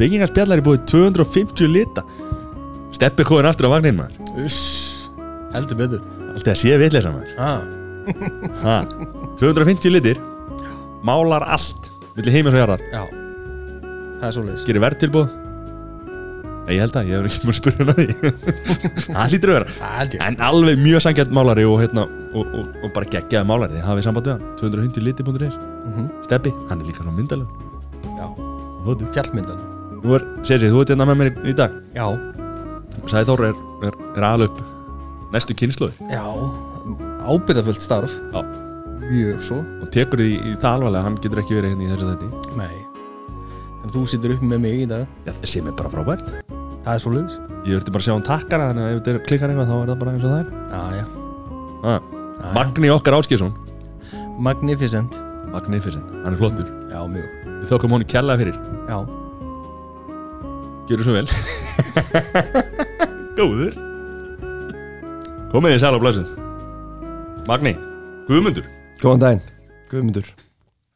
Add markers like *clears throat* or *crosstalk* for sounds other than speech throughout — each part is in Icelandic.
Byggingarspjallar er búið 250 lita. Steppi kóðin aftur á vagnin maður. Uss, heldur betur. Alltaf sé vitleisa maður. Ah. ha. *laughs* 250 litir. Málar allt Millir heimis og jarðar. Já, það er svoleiðis. Gerir verðtilbúð Nei, Ég held að, ég hefur ekki spyrja hann að því Það hlýtur að vera. Það En alveg mjög sangjart málari og, hérna, og, og, og bara geggjaði málari. Þið hafið samband við hann. 250 liti.is Mhm. Steppi, hann er líka ná myndalum Já, fjallmyndan Nú er, Sergi, þú ert hérna með mér í, dag. Já, Sæði Þór er, er, er alveg upp Næstu kynnslóði já Ábyrðafullt starf. Já. Mjög svo. Og tekur því í það alvarlega Hann getur ekki verið hérna í þessu þetta Nei. En þú situr upp með mig í dag. Já, það sé mér bara frábært. Það er svoleiðis. Ég þurfti bara að sjá hann takkara Þannig að ef þetta klikkar eitthvað þá er það bara eins og það er. Já, já. Ah. Já, Magni okkar Áskjesson Magnificent. Magnificent, hann er flottur. Já, mjög. Við þókum honum kjallaði fyrir. Já, Gjörðu svo vel. *laughs* Góður. Komið á blæsum Magni, Guðmundur. Góðan daginn, Guðmundur.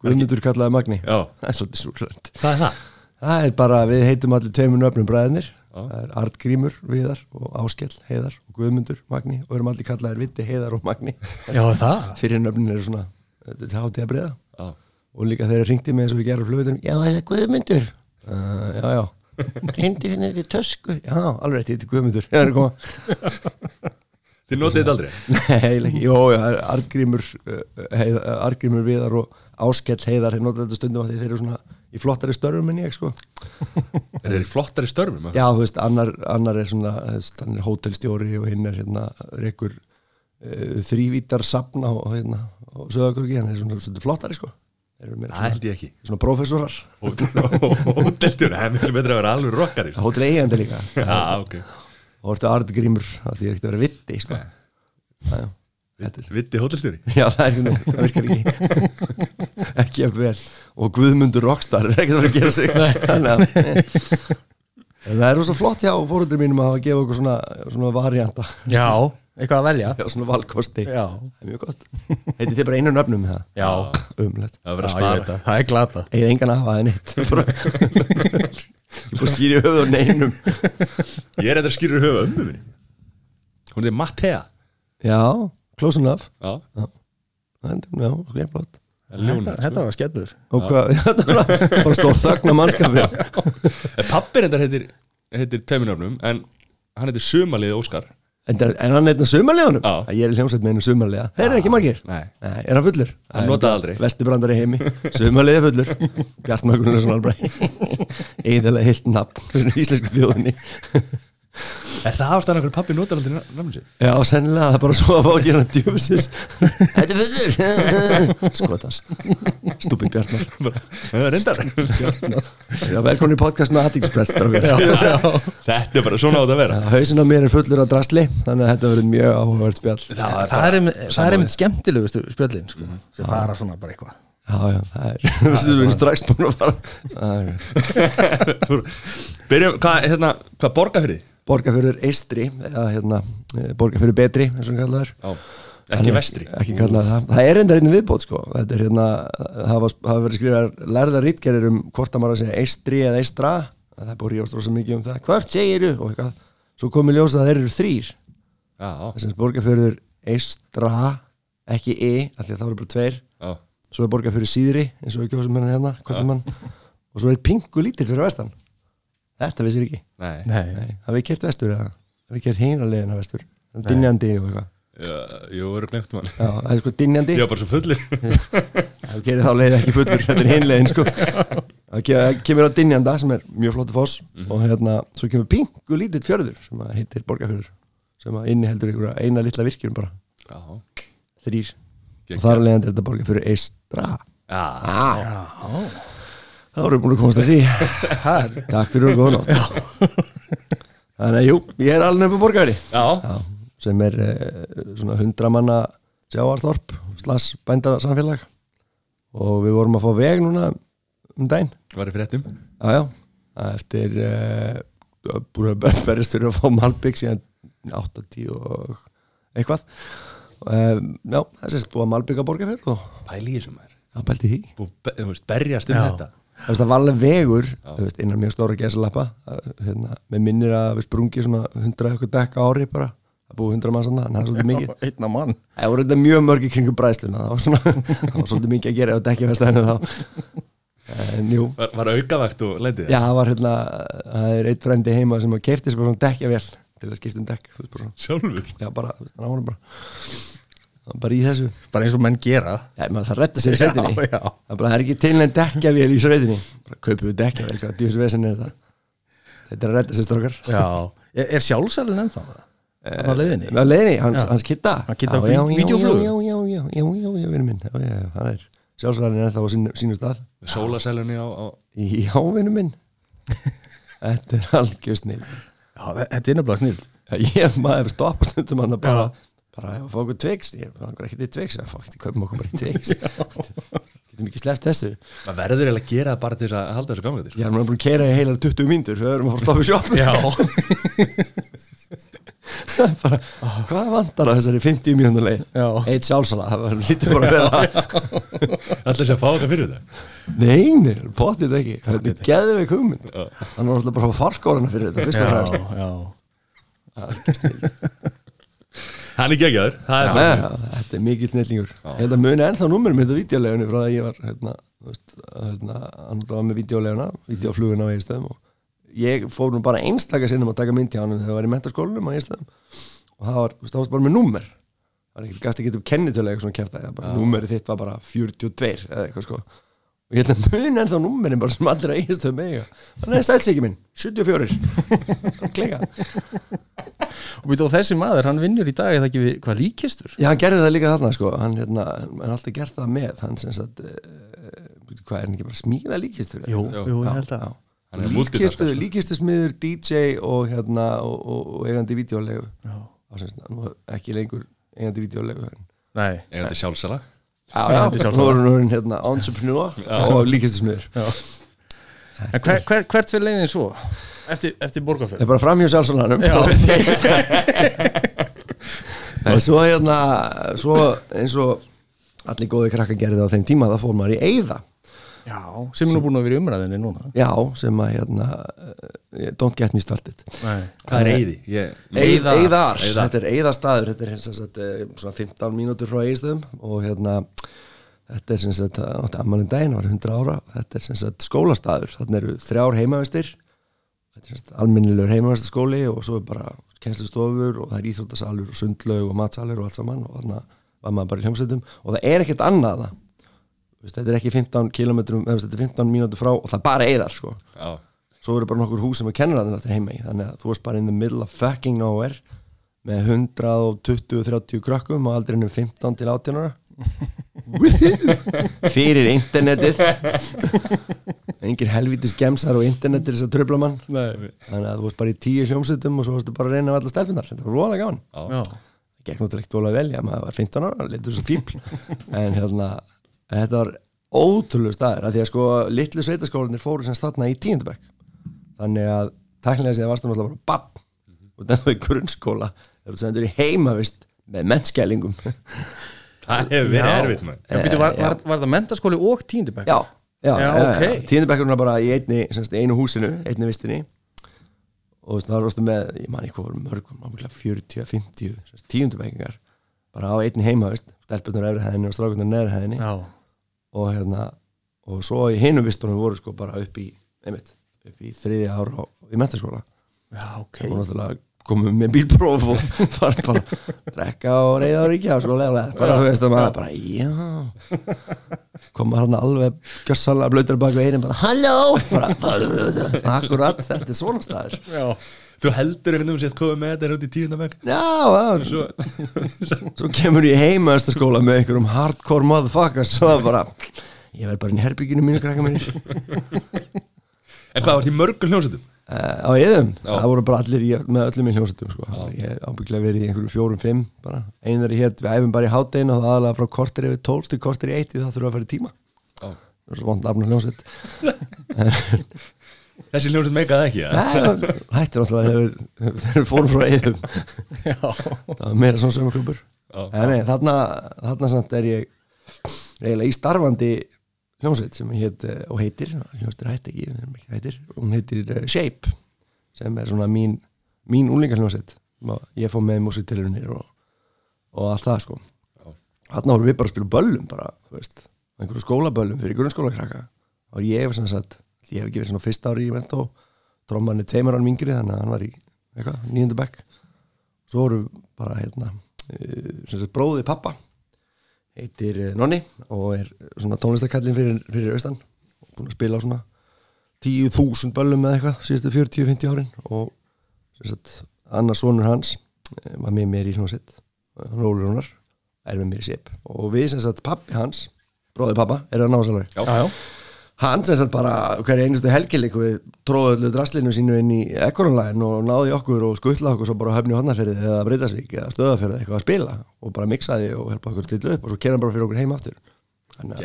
Guðmundur kallaði Magni. Já, Það er svolítið súrlönd hvað er það? Það er bara, við heitum allir tveimur nöfnum bræðinir. Það er Artgrímur, Viðar og Áskell, Heiðar og Guðmundur, Magni. Og erum allir kallaðir Vitti, Heiðar og Magni. Já það? Fyrir nöfnin eru svona, þetta er hátíð að breyða Já, og líka þegar ringdi mig eins og við gerum flugutum Já, það er Guðmundur? Uh, Já, já Ringdi hérna í tösku. Já, alveg rétt, þetta er Guðmundur. Já, það er að koma þið notið þetta aldrei? Nei, ekki, jó, já, það Artgrímur uh, heiða, Artgrímur Viðar og Áskell Heiðar þeir nota þetta stundum að þeir eru svona í flottari störfum en ég, sko. Er þeir flottari störfum? Já, þú veist, annar, annar er svona hann er hótelstjóri og hinn er hérna reykur uh, þrývítar safna og hérna og sögurkurki, hann er svona, svona flottari, sko Það held ég ekki. Svona prófessorar. *laughs* Hótelstjóri, það er miklu betra að vera alveg rockari sko. hótel eigandi líka. *laughs* Já, ok. Og orðið Artgrímur, að því er ekkert að vera vitti, sko. Já, já, þetta er Vitti hótelstjóri? *laughs* Já, það er það virkar ekki. Ekki að vel. Og Guðmundur Rockstar er ekkert að vera að gera sig. Þannig að það er rosa flott hjá fóröldur mínum að hafa að gefa okkur svona, svona varianta Já, eitthvað að velja? Já, svona valkosti, Já, það er mjög gott. Heiti þið bara einu nöfnum með já, það umlegt, Það já að ég spara. veit það. Það er glata eigið engan að hafa það neitt. Bara ég búið skýri höfuð á neinum. Ég er eitthvað skýrur höfu ömmu minni. Hún er Mattea já, close enough. Já, Það er- já, ok, flott. Þetta, ljónað þetta var skellur. Og hvað, *laughs* þetta var bara stóð þögna mannskapir Pappir þetta heitir, heitir tveimurnöfnum En hann heitir Sumalið Óskar En er, er hann eitthvað sumarleganum? Já. Ég er í hljómsveit með einu sumarlega Þeir eru ekki margir Nei Nei, er hann fullur? Hann notaði aldrei. Vestubrandar í heimi *laughs* Sumarlega fullur Bjartmar Gunnarsson alveg *laughs* Eðalega heilt nafn íslensku þjóðinni Er það ástæðan hverju pappi notar aldrei nafnum sér? Já, sennilega það er bara svo að fá að gera djúfisins Þetta er fullur. Skotas Stúpid Bjartmar. Það er reyndar Já, velkomin í podcast með Attingspress Þetta er bara svona átt að vera. Hauðsinn á mér er fullur af drasli Þannig að þetta verður mjög áhugavert spjall. Já, Það Það er einmitt- það er skemmtilegustu spjöllin sko, sem fara svona bara eitthvað. Já, það er *laughs* Við erum strax búin að fara. Já, já. Byrjum, hvað, hérna, hvað borga fyrir því? Borgarfjörður Eistri eða hérna, Borgarfjörður Betri eins og hann kallaður. Já Ekki vestri. ekki það, það er enda einnig viðbót sko. þetta er hérna, það hafa verið skrifar lærða rítgerir um hvort að maður að segja Eistri eða Eistra það búið að rífast rosa mikið um það, hvort segiru og eitthvað, svo komið ljósa að þeir eru þrýr Já, þess að Borgarfjörður Eistra ekki E, af því að það voru bara tveir. Já. Svo er Borgarfjörður Síðri eins og við kjósum hérna hérna, og svo er pingu lítill fyrir vestan þetta vissir ekki. Nei. Nei, Nei, það við kert vestur eða? Það við kert hina leiðina vestur? Dinjandi og eitthvað? Já, Jú, eru glemt mann já, það er sko dinjandi var bara svo fullir það gerir þá leið ekki fullur þetta er hinn leiðin sko. Það ke- það kemur á dinjanda sem er mjög flottu foss og hérna svo kemur pingu lítill fjörður sem að heitir Borgarfjörður sem að inni heldur ykkur eina litla virkjum bara. Já. Þrýr Geggjað. og þar er leiðandi þetta Borgarfjörður eistra Já. Ah, já, þá erum við búin að komast að því. *laughs* Það er takk fyrir og góða nótt. *laughs* Þannig að jú, ég er alveg upp á Borgarfjörði Já. Já, sem er eh, svona hundra manna sjáarþorp slags bændarsamfélag og við vorum að fá veg núna um daginn. Var í fréttum. Já, já, eftir uh, búin að ber- berjast fyrir að fá Malbygg síðan 80 og eitthvað. Um, já, það sést búið að Malbygg að borga fyrir og Pæli í þessum er það bælti því. Búið, be- þú veist, berjast um Já. þetta það var alveg vegur veist, innan mjög stóra gæsalappa hérna, með minnir að við sprungi svona 100 eitthvað dekka ári bara það búið 100 mann svona, en það er svolítið mikið. Það voru þetta mjög mörg í kringum bræðsluna það var svona, *laughs* það var svolítið mikið að gera á dekkjafestæðinu þá. En Var, var aukavakt og leitið? Já, það var hérna það er eitt frendi heima sem að kefti svona dekkjavél til að skipta um dekk Sjálfur? Já, bara, þú veist, hann ánum bara bara í þessu. Bara eins og menn gera. Já, maður það retta sér í sveitinni. Já, já. Það bara, það er ekki til neinn dekkjavél í sveitinni. Bara kaupum við er þetta Þetta er að retta sér strókar Já. Er, er sjálfsælun ennþá það? Það var leiðinni? Með leiðinni, hans, hans kitta Hann Kidda Já, ví- já, já? Já, já, já, já, já, já, vinur minn. Það er sjálfsræðin er það á sínu, sínu stað. Sólasælunni á, á Já, vinur minn. Þetta er algjör snil Já, þe- þetta er nefnilega snill. Ég maður stoppa stundum hann að bara bara að fá okkur tveiks ég fangur ekki til tveiks að fá ekki til kaupum okkur bara í tveiks *laughs* getum ekki sleppt þessu. Maður verður eiginlega að gera það bara til að halda þessu gamlega ég er núna búin að keira í heilar 20 mínútur svo erum við að fara að stoppa í *laughs* bara, hvað vantar á þessari 50 mínútur leið? Já. eitt sjálfsala, það var lítið bara að vera. *laughs* Alltaf sé að fá okkar fyrir þetta nei, nei, potið ekki. Þetta er geðveik hugmynd. Hann var alltaf bara að fá farskórana fyrir þetta fyrst og fremst Já, já Hann er Það er já, þetta er mikill snillingur. Ég held að muni ennþá númerum þetta videolegunni frá það að ég var hérna, veist, að, hérna, hann var með videoleguna videofluguna á eiginstöðum og ég fór nú bara einstaka sinnum að taka mynd hjá hann þegar ég var í mentaskólanum á eiginstöðum og það var, það var bara með númer. Það var ekkert gast ekki upp kennitölega eitthvað svona kæfta bara, númerið þitt var bara 42 eða eitthvað sko og ég held að muni ennþá númerin bara sem allir á eiginstöðum með þannig að sæls ekki minn, 74 klinga Og *laughs* og þessi maður, hann vinnur í dag eða ekki við, hvað líkistur? Já, hann gerði það líka þarna sko. Hann, hérna, hann alltaf gert það með hann sem sagt uh, hvað er hann ekki bara smíða líkistur Jú, Já. jú, ég held að. Hann er líkistu, líkistu smiður DJ og hérna og, og, og eigandi nú ekki lengur eigandi videolegu en, Nei, Eigandi sjálfsala já, nú er orðinn, hérna entrepreneur og líkistu smiður en hver, hver, hvert fyrir leiðin svo? Eftir, eftir það borgarferð? er bara framhjá sjálfsólanum en *laughs* svo hérna svo eins og allir góði krakka gerði á þeim tíma það fór maður í eyða Já, sem er nú búin að vera í umræðinni núna. Já, sem að hérna uh, Don't get me started. Nei. Hvað er Eyði? Ég, Eiðar. Eiðar, Eiðar. þetta er Eiðarstaður. Þetta er hins eh, svona 15 mínútur frá Eiðstöðum og hérna þetta er sem sagt, átti ammalinn daginn var 100 ára, þetta er sem sagt skólastaður. Þannig eru þrjár heimavistir. Þetta er sem sagt alminnilegur heimavistaskóli og svo er bara kennslustofur og það er íþróttasalur og sundlaug og matsalur og allt saman og þannig var maður bara í hljómsveitum. Og það er ekkert annað það þetta er ekki 15 kilometrum, eða þú veist, þetta er 15 mínútur frá og það er bara Eiðar sko. Já, svo eru bara nokkur hús sem er kennararnir alltaf heima í. Þannig að þú varst bara in the middle of fucking nowhere með 120-30 krökkum og aldrei ennum 15 til 18 ára. *laughs* Fyrir internetið. Engir helvítis gemsar og internetið þess að tröfla mann. Nei. Þannig að þú varst bara í tíu hljómsutum og svo varstu bara að reyna af alla stelpunar þetta var rólega gaman. Já, Já, það gekk náttúrulega ekkert volað vel, já maður var 15 ára litur svo fíbl en hérna, þetta var ótrúlega staður að því að sko litlu sveitaskólanir fóru sem statna í tíundabæk þannig að tæknilega séð varstu náttúrulega bara bann og þannig að í grunnskóla þú sendur í heimavist með mennskælingum. Það hefur verið erfitt maður. Já, býtu, var, var, var það mentaskóli og tíndibæk? já, já, Já, já, ok. já. tíundabækurinn var bara í einni, semst, einu húsinu, einni vistinni. Og það varstu með ég man ekki hvað voru mörgum, ábygglega 40-50 tíundabækingar bara á einni heimavist, stelpunar efri hæðinni og strákunar neðri hæðinni. Já, og hérna og svo í hinum vistunum voru sko bara upp í einmitt, upp í þriðja ára í mentaskóla já, ok. Og náttúrulega komum með bílpróf og *laughs* bara að drekka og reyða á ríkja og svo lega bara þú veist að maður bara já. Koma hann alveg gjössalega blöytur bak við einin bara halló! Bara, *laughs* akkurat þetta er svona staður. Já, Þú heldur einhvern veginn sétt komið með þetta út í tíundabæk já, Svo *laughs* svo kemur ég heima eftir skóla með einhverjum hardcore motherfuckers og það bara ég verð bara inn í herbygginu mínu krakka mínir. En hvað var því mörgum hljómsveitum? Uh, á eðum, það voru bara allir í, með öllum í hljómsveitum sko. ég ábygglega verið í einhverjum fjórum, fimm einar í hétt, við æfum bara í hátdein og það aðalega frá kortir yfir tólf til kortir í eitt það þurfa að fara í tíma. Það er svo vond afn hljómsveit *laughs* Þessi hljómsveit meikaði ekki? Nei, hættir náttúrulega þegar fórum frá eðum það var meira svona sömurklubur Já. en nei, þarna, þarna samt er ég eiginlega í starfandi hljómsveit sem heit, eh, og heitir hljómsveitir hætti ekki, ekki hættir. Hún heitir eh, Shape sem er svona mín, mín úlingar hljómsveit ég fór með músiktilurinnir og, og allt það sko. Þarna vorum við bara að spila böllum bara, þú veist, einhverju skólaböllum fyrir grunnskóla krakka og ég hef svona satt ég hef ekki verið svona fyrsta ári í mentó tromman er tveimur án mingri þannig að hann var í nýjöndu bekk. Svo voru bara hérna sem sagt bróði pappa heitir eh, Nonni og er svona tónlistakallin fyrir, fyrir austan. Og búin að spila á svona 10.000 böllum með eitthvað síðustu 40-50 árin. Og sagt annars sonur hans eh, var með mér í hljómsveit hann Rólur Rónar er með mér í SIP og við sem sagt pappi hans bróði pappa er að ná hann sem sagt bara hverja einustu helgileik við tróðu öllu draslinu sínu inn í ekoronlæðin og náði okkur og skuttla okkur svo bara höfni hodnaferði eða breytasvík eða stöðaferði eitthvað að spila og bara mixaði og helpa okkur að stilla upp og svo kera hann bara fyrir okkur heim aftur. Þannig að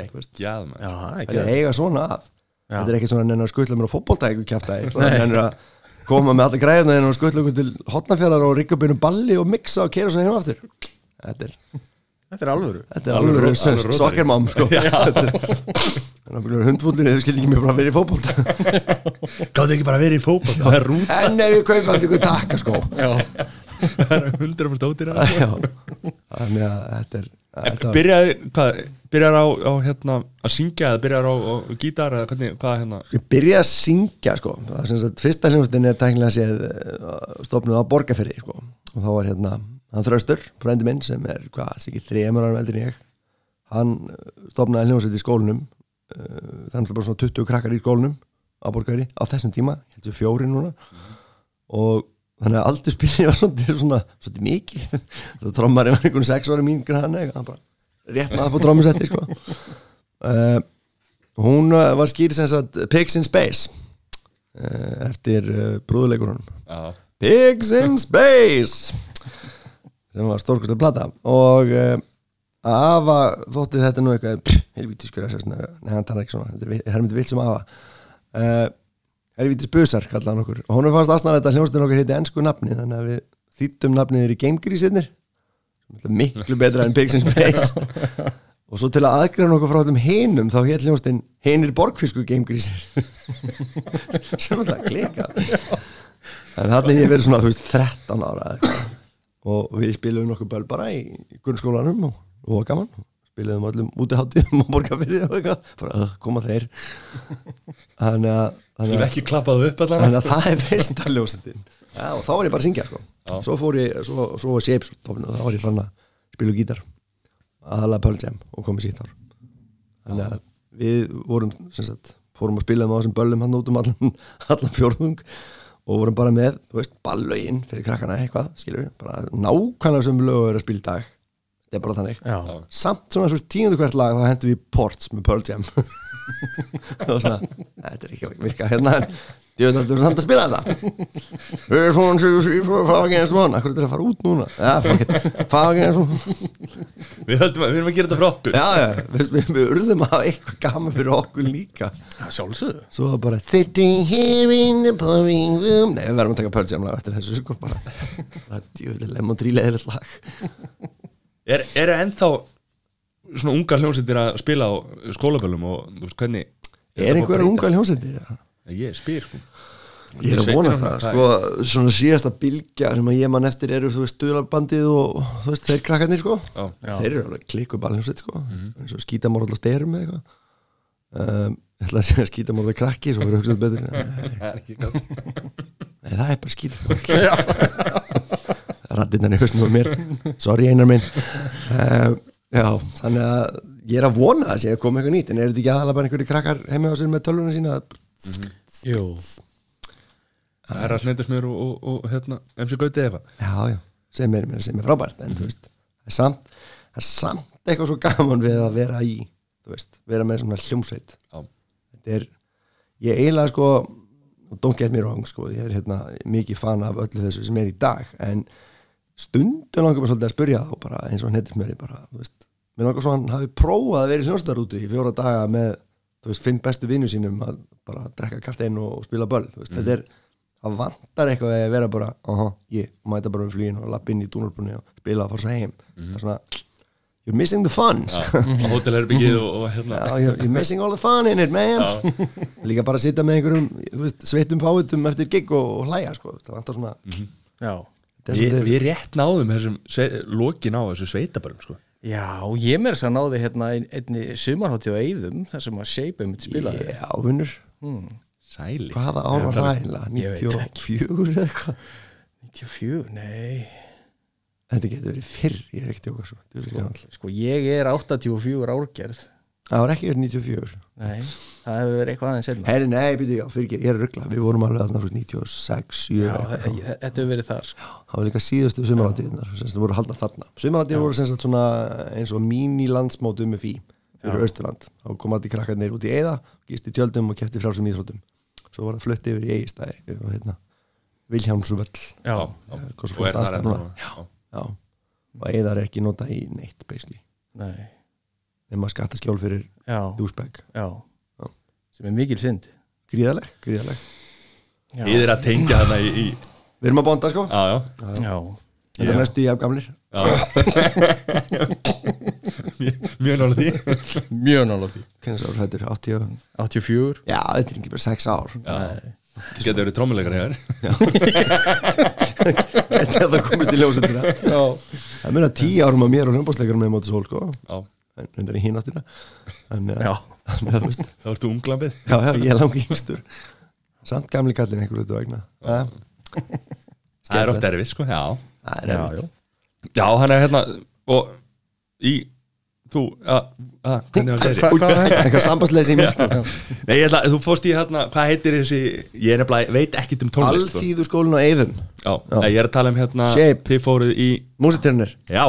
það er eiga svona að. Þetta er ekki svona nennar að skuttla mér á fótboltæk og kjæfta *laughs* nennar að koma með alla græðuna og skuttla okkur til hotnafjörðar og rigga upp einu balli og mixa og kera svo heim aftur. Þetta er þetta er alvöru. Þetta er alveg rótari. sokkermám *laughs* sko. Þetta er Það er okkur hundfúllin eða skildi ekki mér *laughs* bara verið í fótbolta. Gáðu ekki bara verið í fótball Það er rút En ef við kaupum alltaf ykkur takka sko. Já, Það er 100% ódýra Já. Þannig að þetta er þetta var- Byrjaði, hvað, byrjaði á, á hérna að syngja eða byrjaði á, á gítar eða hvernig, hvað hérna? Ég byrjaði að syngja sko. Það er sem sagt fyrsta hljómsveitin er tæknilega séð eh, stofnuð á borgarferði sko. Og þá var hérna hann Þraustur, frændi minn sem er hvað, þessi ekki þremur árum eldur en ég hann eh, stofnaði hljómsveit í skólanum uh, þannig bara svona 20 krakkar í skólanum á borgarferði á þessum tíma, heldur fjóri núna. Og þannig að aldrei spilni var svolítið svona, svolítið mikið. *laughs* Það trommari var einhvern sex ári mín grann hann bara rétt maður på trommusetti sko. Uh, hún var skýr sem sagt Pigs in Space uh, eftir uh, brúðuleikurunum. Já, Pigs in Space sem var stórkostur plata. Og uh, Ava þótti þetta nú eitthvað pff, helvítis skur að nei hann talar ekki svona, þetta er hermiti vilt sem Ava. Uh, helvítis busar kallaði hann okkur. Og er fannst aðsnar þetta hljómsdun okkur heiti ennsku nafni þannig að við þýttum nafnið í er miklu betra en Pigs in Space. Og svo til að aðgræna okkur frá allum hinum þá hétt hljómsdun hinir borgfisku Gamegrísir *laughs* sem alltaf klika en þannig ég verið svona þú veist 13 ára eða. Og við spilum nokkuð böl bara í grunnskólanum og, og var gaman. Spilum öllum útiháttíðum *laughs* og borgarfyrði og eitthvað. Bara "Ugh, koma þeir. *laughs* Þannig að, Þú að, ekki klappað upp allan þannig að það er fyrsta ljósendin Já, og þá var ég bara að syngja sko. Svo fór ég, svo, svo var og þá var ég fann að spila gítar. Aðalega Pearl Jam og komið sítt ár. Þannig að við vorum sem sagt, fórum að spila með þessum böllum hann út um allan, *laughs* allan fjórðung og vorum bara með, þú veist, ballögin fyrir krakkana eitthvað, skilur við, bara nákvæmlega sem lög að spila í dag. Þetta er bara þannig. Já, samt svona svo tíundu hvert lag þá hendum við ports með Pearl Jam. *laughs* Það var svona þetta er ekki að virka hérna en ég veit að þú er samt að spila þetta. *laughs* Við erum svona svona fucking as one akkur er þetta að fara út núna? Já, fuck it, fucking as one Við höldum að við erum að gera þetta frá okkur. Já, já, við, við, við urðum að hafa eitthvað gaman fyrir okkur líka. Já sjálfsögðu. Svo bara sitting here in the pouring room. Nei, við verðum að taka lag eftir þessu sko bara, bara djúvileg lemon tríleðilegt lag. Er, er ennþá svona unga hljómsveitir að spila á skólaböllum og þú veist hvernig er einhverja unga hljómsveitir? já Ég spyr sko. Ég er að vona Sveitin- það, sko, svona síðasta bylgja sem að ég man eftir eru, þú veist, stuðlarbandið og þú veist, þeir krakkarnir, sko. Já. Já. þeir eru alveg klikku baljónsveit, sko. Eins og skítamór alltaf styrum með eitthvað. Um, ég ætla að segja skítamór alltaf krakki svo verður hugsað betur. Nei, *laughs* Það er ekki galt nei, það er bara skítamór *laughs* rattinnan í hausnum á mér. Sorry einar minn. Um, já, þannig að ég er að vona að sé að koma eitthvað nýtt en er þetta ekki aðalega bara einhverju krakkar heima á sér með tölvuna sína jú, Það er að hnendismjör og, og, og hérna MC Gauti eða já, já, sem er, sem er frábært en þú veist, það er samt það er samt eitthvað svo gaman við að vera í þú veist, vera með svona hljómsveit. Já. þetta er, ég eiginlega sko don't get me wrong, sko ég er hérna mikið fan af öllu þessu sem er í dag en stundum langar mér svolítið að spyrja þá bara eins og mér bara, þú veist, mér langar svo að hann hafi prófað að vera í hljómsveitarútu í fjóra daga með, þú veist, fimm bestu vinnu sínum að bara drekka kaftein og, og spila böll, þú veist, þetta er það vantar eitthvað að vera bara aha, ég mæta bara með flýin og lapp inn í dúnarbunni og spila að fara svo heim. Það er svona, you're missing the fun. Já, á hótelherbyggið og, og hérna. Já, you're, missing all the fun in it, man. *laughs* Líka bara að sitja með einhverjum þú veist, sveitum fáitum eftir gig og, og hlæja sko. það vantar svona Já, þetta er Við, við rétt náðum þessum lokin á þessu sveitabarum sko. Já ég meira þess að náði hérna ein- einni sumarhátti á Eyðum þar sem að Shape mitt spilaði. Já, vinnur, Sæli hvaða ár var það eiginlega? Ég veit 94 eða eitthvað? 94, nei. Þetta getur verið fyrr, ég er ekkert jóka svo. Sko ég er 84 árgerð. Það var ekki verið 94 Nei, það hefur verið eitthvað aðeins Herri, nei, byrju, já, fyrir ég er ruggla Við vorum alveg frá 96, 7 Já, eitthvað. þe- þe- þetta hefur verið það sko. Það var líka síðustu sumaráttíðunar sem voru að halda þarna Sumaráttíðunar voru sagt svona eins og mini-landsmót um FÍ fyrir Austurland. Þá kom allir krakkarnir út í Eða gist í tjöldum og kefti frá sem íþróttum. Svo var það flutti yfir í á hérna Vilhjámsvöll Já, Eh, Og Eða er ekki notað í neitt basically. Nei, nema skattaskjól fyrir dúsbæk Já. Sem er mikil synd. Gríðaleg, gríðaleg Já, Þið er að tengja þarna í, í Við erum að bonda sko. Já, já, já, Þetta er næstu í afgamlir já. *laughs* Mjög- Mjög nála því. Mjög nála því. Hvernig sá hrættur, 80 og- 84 Já, þetta er ekki bara 6 ár. Já, Getur verið trommuleikar hér Þetta er það komist í ljósendina Já, Það munið 10 árum að mér og hljómbásleikarum með móti sól sko. Já, en reyndar í hináttina Þannig já, að, að þá ertu unglambið Já, já, ég er langi yngstur. Samt gamli kallinn einhverju þetta vegna. Það er oft erfið, sko, já. Það er já, já. Hann er hérna Og í Þú, að, að, hvernig var hvað var þetta? Eitthvað sambandsleysi í mér. Nei, ég ætla, þú fórst í hérna, hvað heitir þessi Ég er nefnilega, veit ekkit um tónlist sko. Alþýðu skólinn á Eyðum Já, ég er að tala um hérna. Þið fóruð í, Músiternir já,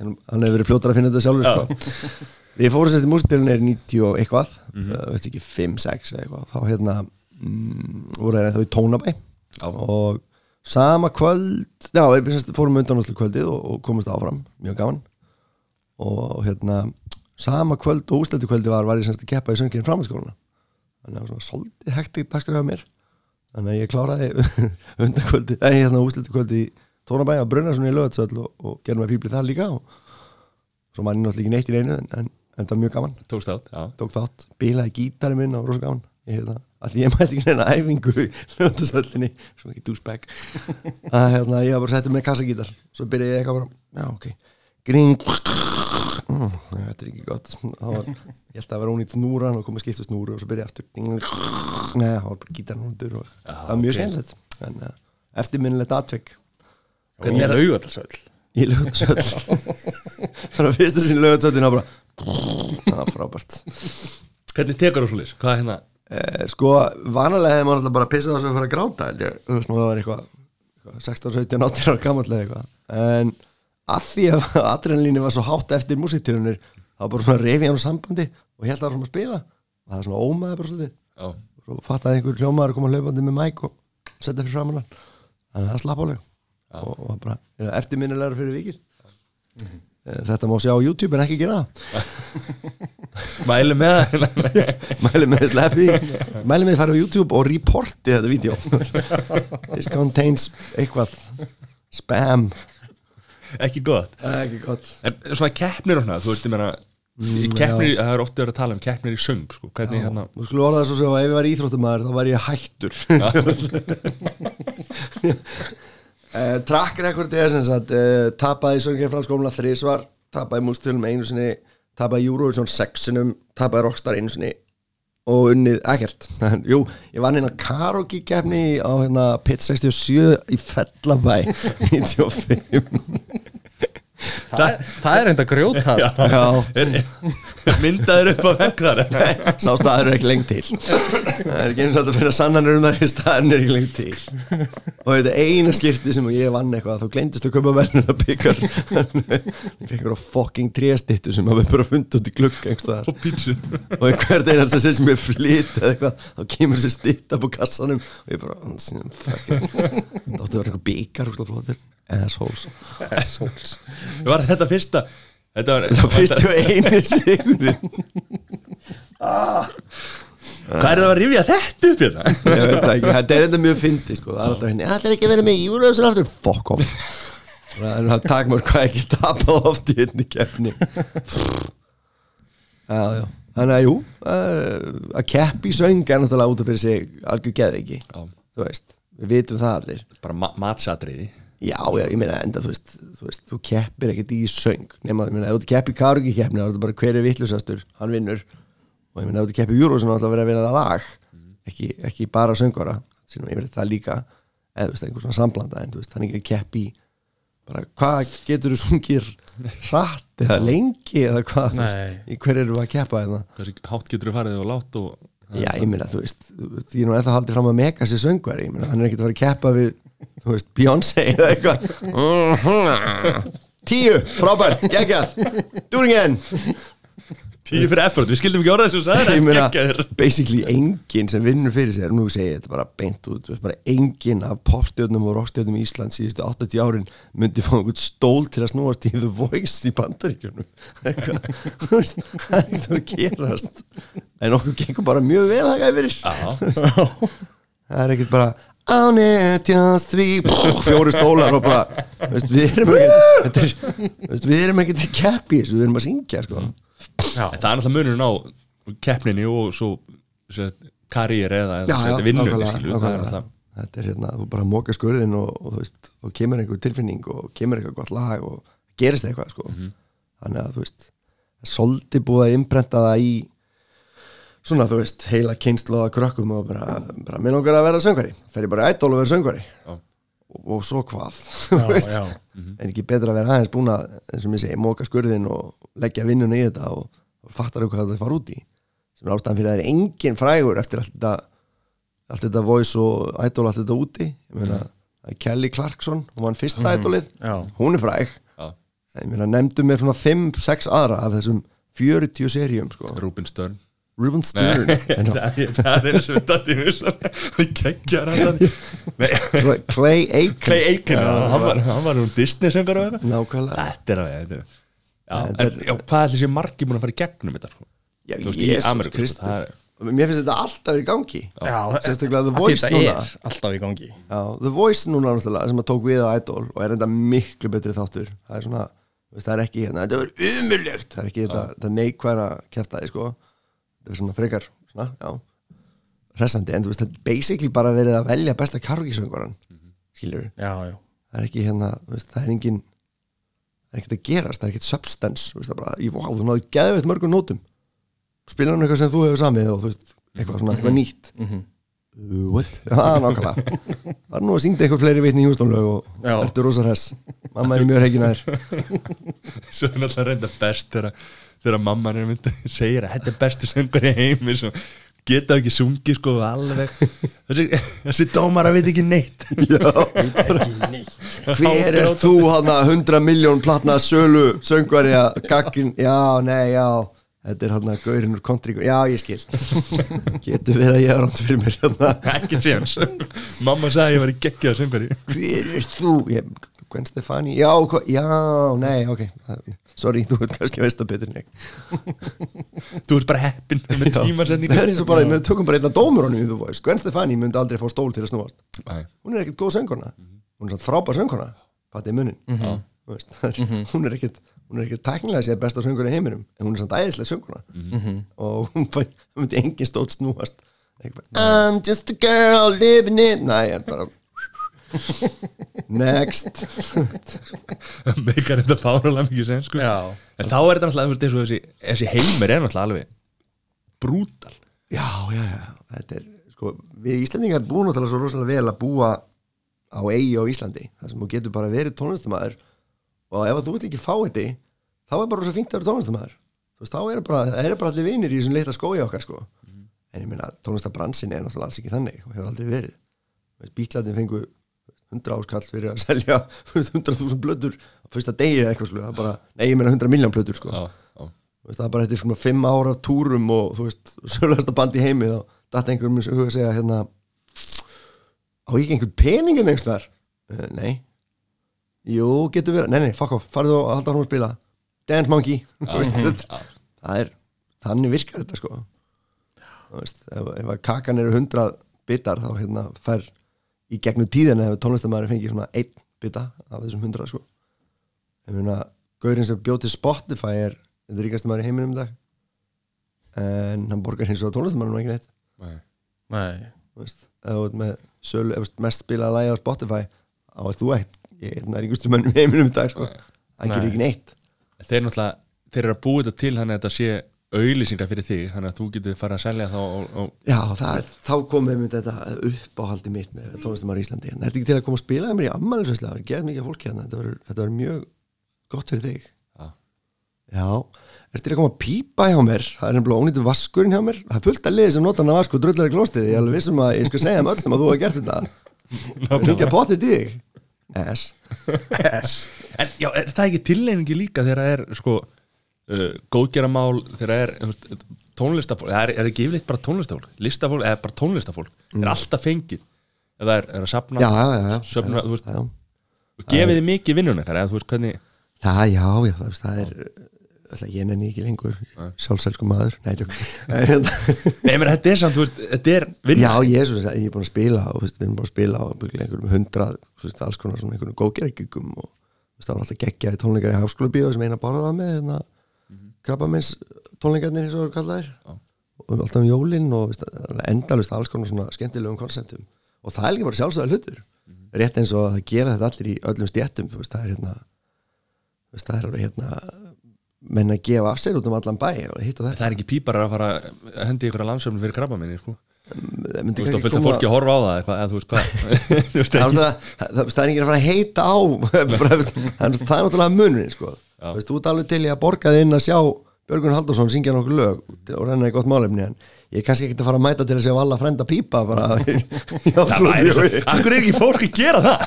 hann hefur verið fljótar að finna þetta sjálfur sko. Við fórum sérst í músiternir 90 og eitthvað mm Mhm. veist ekki 5, 6 eða eitthvað. Þá hérna mm, voru þá í tónabæ. Já. og sama kvöld já, við fórum undanvæslu kvöldið og, og komumst áfram, mjög gaman. Og hérna sama kvöld og úslættu kvöldi var var ég semst að keppa í söngirinn framhaldsskóluna þannig að það var svona svolítið hektik dagskræða mér. Þannig að ég kláraði *laughs* undan kvöldi, en hérna úslættu kvöldi í tónabæ að brunna svona í lögatsöll og, og gerum að fýblið það líka og svo mann náttúrulega ekki neitt í neinu en, en, það var mjög gaman. Tókst átt Já, tók þátt, bílaði gítari minn og rosa gaman. Ég hef það, að því ég mætti ekki neina æfingu í löndasöllinni, svo ekki douchebag. *laughs* Að hérna, ég var bara settið með kassagítar. Svo byrjaði ég eitthvað bara, já ok. Gring mm, þetta er ekki gott. Það var, ég held að vera ónýtt snúran og komið skiptu snúru og svo byrjaði aftur nei, það var bara hundur og það var mjög ok. skemmtilegt. En uh, eftirminnilegt atvik. Hvernig er laugatalsöll? í lögatsöll þannig *laughs* að fyrstu sinni lögatsöllin var bara það var frábært. Hvernig tekur þú svolítið? Hvað er hérna? Eh, sko, vanalega hefði maður alltaf bara pissað á sig að fara að gráta þú veist nú það var eitthvað, eitthvað 16, 17, 18 ára gamall eða eitthvað. En að því að *laughs* adrenalínu var svo hátt eftir músiktýrunir þá var bara svona refi hann á sambandi og held að það var að spila. Og það er svona ómaði bara svolítið. Já, svo fattaði einhver hljómaður að koma hlaupandi með mæk og setja fyrir framann hann. Þannig að það slapp álega og, og var bara eftirminnilegar fyrir vikið. Eh, þetta má sjá á YouTube en ekki gera *laughs* mæli með *laughs* mæli með sleppi. Mæli með þið fara á YouTube og reporti þetta vídeo. *laughs* This contains eitthvað spam. Ekki gott. Ekki gott. En svona keppnir og svona, þú veist, ég meina Keppnir, það er oft verið að tala um keppnir í söng sko. Hvernig hérna Nú skulum orða það svo að ef ég var íþróttumæður þá var ég hættur uh, Track record er sem sagt uh, tapaði frá skóla þrísvar tapaði mústölum einu sinni tapaði Eurovision sexinum tapaði Rockstar einu sinni og unnið ekkert. *laughs* Jú, ég vann hérna karaoke kefni á hérna Pit 67 í Fellabæ *laughs* 95 Það, það er enda grjót er, Myndaður upp á vegg þar sá staður er ekki lengt til. Það er ekki eins og þetta fyrir að sannanur um það því staðurinn er ekki lengt til. Og þetta er eina skipti sem ég vann eitthvað. Þá gleymdist að kaupa velnuna byggar ég fekk bara fucking tréstittu sem hafa bara fundið út í glugg Og pítsu. Og hvert einast að sem ég eitthvað. Þá kemur þessi stitt upp á kassanum og ég bara það átti að vera eitthvað byggar úr flottir assholes. Var þetta fyrsta Þetta var, það var fyrst og einu *laughs* sigurinn. Hvað er það að rifja þetta upp hérna? ég veit það ekki, þetta er enda mjög fyndi sko. það er alltaf henni, allir ekki að vera með Eurovision aftur. Fuck off. Það er takmörk hvað ekki tapað oft í einni keppni. Já, já. Þannig að jú, uh, að keppi söng er náttúrulega út af fyrir sig algjör geð ekki, þú veist við vitum það allir. Bara ma matsatriði Já, já, ég meina enda, þú veist, þú veist, þú keppir ekkert í söng nema, ég meina, ef þú keppir kárgi keppni þá er þetta bara hver er vittlusastur, hann vinnur. Og ég meina, ef þú keppir júru sem alltaf verið að vinna lag. Ekki, ekki bara söngvara sínum ég verið það líka eða, þú veist, einhver svona samblanda, en þú veist, hann ekki að keppi í bara, hvað getur þú sungir hratt eða lengi eða hvað, þú veist, í hver eru að keppa eða hversu hátt getur þú farið og látt og Já, ég meina, þú veist, því nú er það haldið fram að meka sér söngvari, ég meina, hann er ekkert að fara að keppa við, þú veist, Beyoncé eða eitthvað. Mhm. Tíu, frábært, geggjað. Doing again tíu fyrir effort, við skildum ekki en meina, geggjaðir. basically enginn sem vinnur fyrir sér, nú segi ég þetta bara beint út, bara enginn af popstjörnum og rockstjörnum í Ísland síðustu 80 árin myndi fá einhvern stól til að snúast í The Voice í bandaríkjunum. Eitthvað, þú veist, það er ekkert að gerast. En okkur gengur bara mjög vel það er ekkert bara On it just three fjóri stólar og bara veist, við erum ekkert þetta er, veist, við erum ekkert í keppi við erum að syngja sko. Já, en það er náttúrulega munurinn á keppninni og svo karriér eða já, já, er nákvæmlega. náttúrulega þetta er hérna, þú bara móka skurðin og, og þú veist, og kemur einhver tilfinning og kemur eitthvað gott lag og gerist eitthvað sko. þannig að þú veist það er svolítið búið að imprenta það í svona þú veist heila kynnslóða krökkum og bara, bara minn okkur að vera söngvari. Fer ég bara ædol og vera söngvari. Já. og, og svo hvað? *laughs* Þú já, veist. já. en ekki betra að vera aðeins búin að eins og mér segi, móka skurðin og leggja vinnuna í þetta og, og fattar þú hvað það fara út í. Sem er ástæðan fyrir að það er engin frægur eftir allt þetta allt þetta voice og idol allt þetta úti. Ég meina, það er Kelly Clarkson hún var fyrsta idolið, Já. hún er fræg. Já. ég meina, nefndu mér svona 5-6 aðra af þessum 40 seríum sko. Rubin Stern Ruben Stern. En, *laughs* það er- það er sem þetta í húslan geggjar hann Nei, Clay Aiken. Clay Aiken hann var, hann um Disney söngar og eitthvað. Nákvæmlega. Þetta er að þetta er Já, Þetta en já, hvað ætli sé margir búin að fara í gegnum þetta sko? Já, Ameríku, sko, Kristur. er- mér finnst þetta alltaf í gangi. Já, Sérstaklega The Voice þetta núna. er alltaf í gangi. Já, The Voice núna náttúrulega sem að tók við að Idol og er enda miklu betri þáttur. Það er svona, þú veist, það er ekki hérna, þetta er umurlegt, það er ekki þetta, þetta neikværa kjæftæði, sko það er svona frekar, svona, já hressandi, en þú veist, þetta er basically bara verið að velja besta kargisöngaran skilur, Já, já. Það er ekki hérna veist, það er engin það er ekkert að gerast, það er ekkert substance þú veist, bara, í, vá, þú náðu geðveitt mörgum nótum. Spila hann eitthvað sem þú hefur samið og þú veist, eitthvað svona, eitthvað nýtt. Mhm. Uh, what? *laughs* Já, nákvæmlega. Er nú að syngja eitthvað fleiri vitni í hústónlög og ertu rosa hress. Mamma er mjög reikin að þér. *laughs* Svo er náttúrulega reynda best þegar, þegar mamman er myndi segir að þetta er bestu söngur í heimi svo geta ekki sungið sko alveg. Þessi, þessi dómara veit ekki neitt. *laughs* Hver er þú hann að 100 miljón platna sölu söngvari að gagin Já, nei, já. Þetta er hann að gaurinn úr kontri Já, ég skil. *laughs* Getur verið að ég er rámt fyrir mér hérna. Ekki séans mamma sagði að ég var í geggjað söngari Hver er þú? Ég, Gwen Stefani? Já, já, nei, ok. Sorry, þú veit kannski veist það betur en ég. Þú ert bara heppin með er og bara, við tökum bara einna dómur honum Gwen Stefani myndi aldrei fá stól til að Nei. hún er ekkert góð sönguna hún er svona frábær veist, það er, hún er ekkert hún er ekkert teknilega séð besta sönguna í heiminum en hún er samt æðislega sönguna og hún fæ, það myndi engin stótt snúast. Eitthvað, I'm just a girl living in er bara *laughs* next. Meikar þetta fáralega mikið sen sko. Já, en þá er þetta náttúrulega þessi, þessi heimur er náttúrulega alveg brútal. Já, já, já, þetta er sko, við Íslandingar búum náttúrulega svo rosalega vel að búa á eigi á Íslandi. Þar sem þú getur bara verið tónlistamæður og ef þú vilt ekki fá þetta þá er bara rosa fínt að vera tónlistamæður þú veist, þá er bara, það er bara allir vinir í þessum litla skói okkar sko. En ég meina, tónlistabransin er náttúrulega alls ekki þannig og hefur aldrei verið. Bítlætin fengu 100 áskall fyrir að *laughs* selja 100.000 blöður á fyrsta degi eða eitthvað sko, það er bara, nei ég meina 100 miljón blöður sko. Já, já. Veist, það er bara eftir svona fimm ára túrum og þú veist, *laughs* sögulegasta band í heimi þá datt einhverjum og huga að segja hérna á ekki einhvern peningin einhvers þar uh, nei. Jú, getur verið, nei nei, fuck off. Farðu og halda hún að spila. Dance Monkey. *laughs* Veist, það er, þannig virkar þetta sko. Veist, ef, ef að kakan eru 100 bitar þá hérna fær í gegnum tíðina ef tónlistamæður fengið svona einn bita af þessum 100 sko. Ég meina, gaurinn sem bjóð til Spotify er þetta ríkast maður í heiminum í dag. En hann borgar hins og tónlistamannum ekki neitt. Nei. Nei, þú veist, sölu, eða, þú veist, mest spilaða lægi á Spotify þá er þú eitt, ég er ríkustu mönnum í heiminum í dag, sko, ekki neitt. Þeir náttúrulega, þeir eru að búa þetta til þannig að þetta sé auðlýsingar fyrir þig þannig að þú getur farið að selja þá og, og, Já, það, þá komið mér þetta uppáhaldi mitt með tónlistamæður í Íslandi. En er þetta ekki til að koma að spila með mér í ammælisveislega það er geðað mikið af fólki hérna, þetta verður- mjög gott fyrir þig. Já. Já, er til að koma að pípa hjá mér? Það er nefnilega ónýttu vaskurinn hjá mér. Það er fullt að liði sem nota hann að vasku drullar í klóstið. Ég er alveg vissum að ég skal segja um öllum að þú hafa gert þetta *laughs* *laughs* uh, góðgeramál þegar það er tónlistafólk, er, er ekki yfirleitt bara tónlistafólk listafólk, eða bara tónlistafólk er alltaf fengið. Eða er, er að sapna Já, já, já, söfna, þú veist, og gefið þið mikið vinnun eitthvað, eða þú veist hvernig Það, já, já, það, veist, það er alltaf, ég nenni ekki lengur sjálfselsku maður. Nei, tjók. En hérna- *laughs* Nei, menn, þetta er samt, þú veist, þetta er vinna. Já, ég er, svo, sem sagt, ég er búin að spila og við erum búin að spila á einhverjum hundrað þú veist, alls konar svona einhverjum góðgerðgjum og þú veist, það var alltaf geggjaði tónleikar í háskóla bíó sem eina það með hérna, mm -hmm. Krabbamins tónleikarnir eins og kallaðir og alltaf um jólin og endalust alls konar svona skemmtilegum konseptum. Og það er líka bara sjálfsögða hlutur. Rétt eins og að það gera þetta allir í öllum stjættum þú veist, það er hérna veist, það er alveg hérna menn að gefa af sér út um allan bæ Það er ekki píparar að fara að hendi ykkur að landsöfnum fyrir krabba minni, sko myndi Þú veist, af koma- fólki að horfa á það eitthvað, þú veist hvað? *laughs* *laughs* Það er ekki. ekki að fara að heita á *laughs* það er náttúrulega munurinn sko. Þú veist, þú ert alveg til í að borga þig inn að sjá Björgun Haldursson syngja nokkur lög og renna í gott málefni en ég er kannski ekki að fara að mæta til að sjá alla frenda pípa bara *laughs* Akkur er ekki fólk að gera það?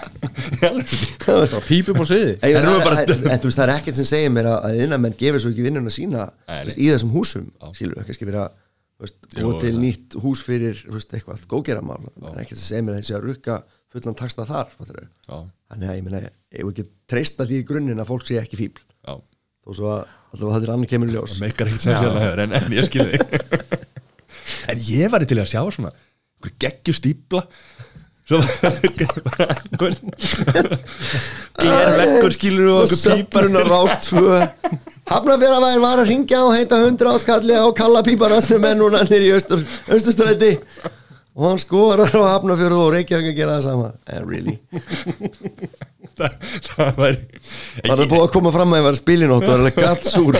*laughs* Pípum á sviði. En en, en, en, en þú veist, það er ekkert sem segir mér að, að innamenn gefur svo ekki vinnuna sína Nei, nei. veist, í þessum húsum skilur, kannski að Jú, búa til nýtt hús fyrir eitthvað góðgeramál er ekkert sem segir mér að þessi að rukka fullan taksta þar fattarðu. Já, þannig að ég meina, ég vil ekki treysta því í grunninn að fólk sé ekki fíbl já. Þó svo að alltaf þetta er annað kemur í ljós. Það meikar ekkert sem sjálf hefur en, en ég skil þig. *laughs* En ég var til að sjá svona einhver geggju stípla Svo Glervekkur *laughs* skilur og okkur pípar. Söfnun og rást tvö. Hafnafjörðavæðin var að ringja og heita hundra átkalli á kalla píparastnum en núna nýr í austur, austurstræti og hann skorar á Hafnafjörðu og Reykjavík að gera það sama. En really, *laughs* það, það var það búið að koma fram að ég var að spila í nótt og var alveg gatsúr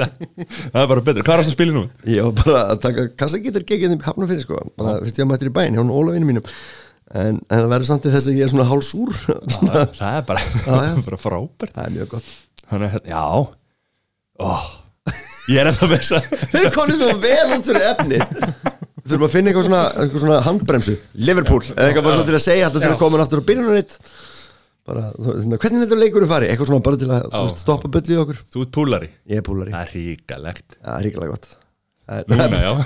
*laughs* Það er bara betur, hvað er það ég var bara að taka kassagítar gegið í Hafnafjörði sko, bara fyrst ég mættir í bæinn hjá Ólafinu mínum. En, en það verður samt í þess að ég er svona hálsúr. Það Það er bara, já. *laughs* bara frábært. Er mjög gott. Þannig já. Ó, Ég er þess að Þeir eru konið svo vel út fyrir efni Við þurfum að finna eitthvað svona, eitthvað svona handbremsu. Liverpool, eða eitthvað bara svona til að segja alltaf til að koma aftur á byrjunaritt bara, hvernig þetta leikurum fari? Eitthvað svona bara til að veist, stoppa bullið okkur. Þú ert púlari Ég er púlari, Það er ríkalegt það er ríkalega gott. Það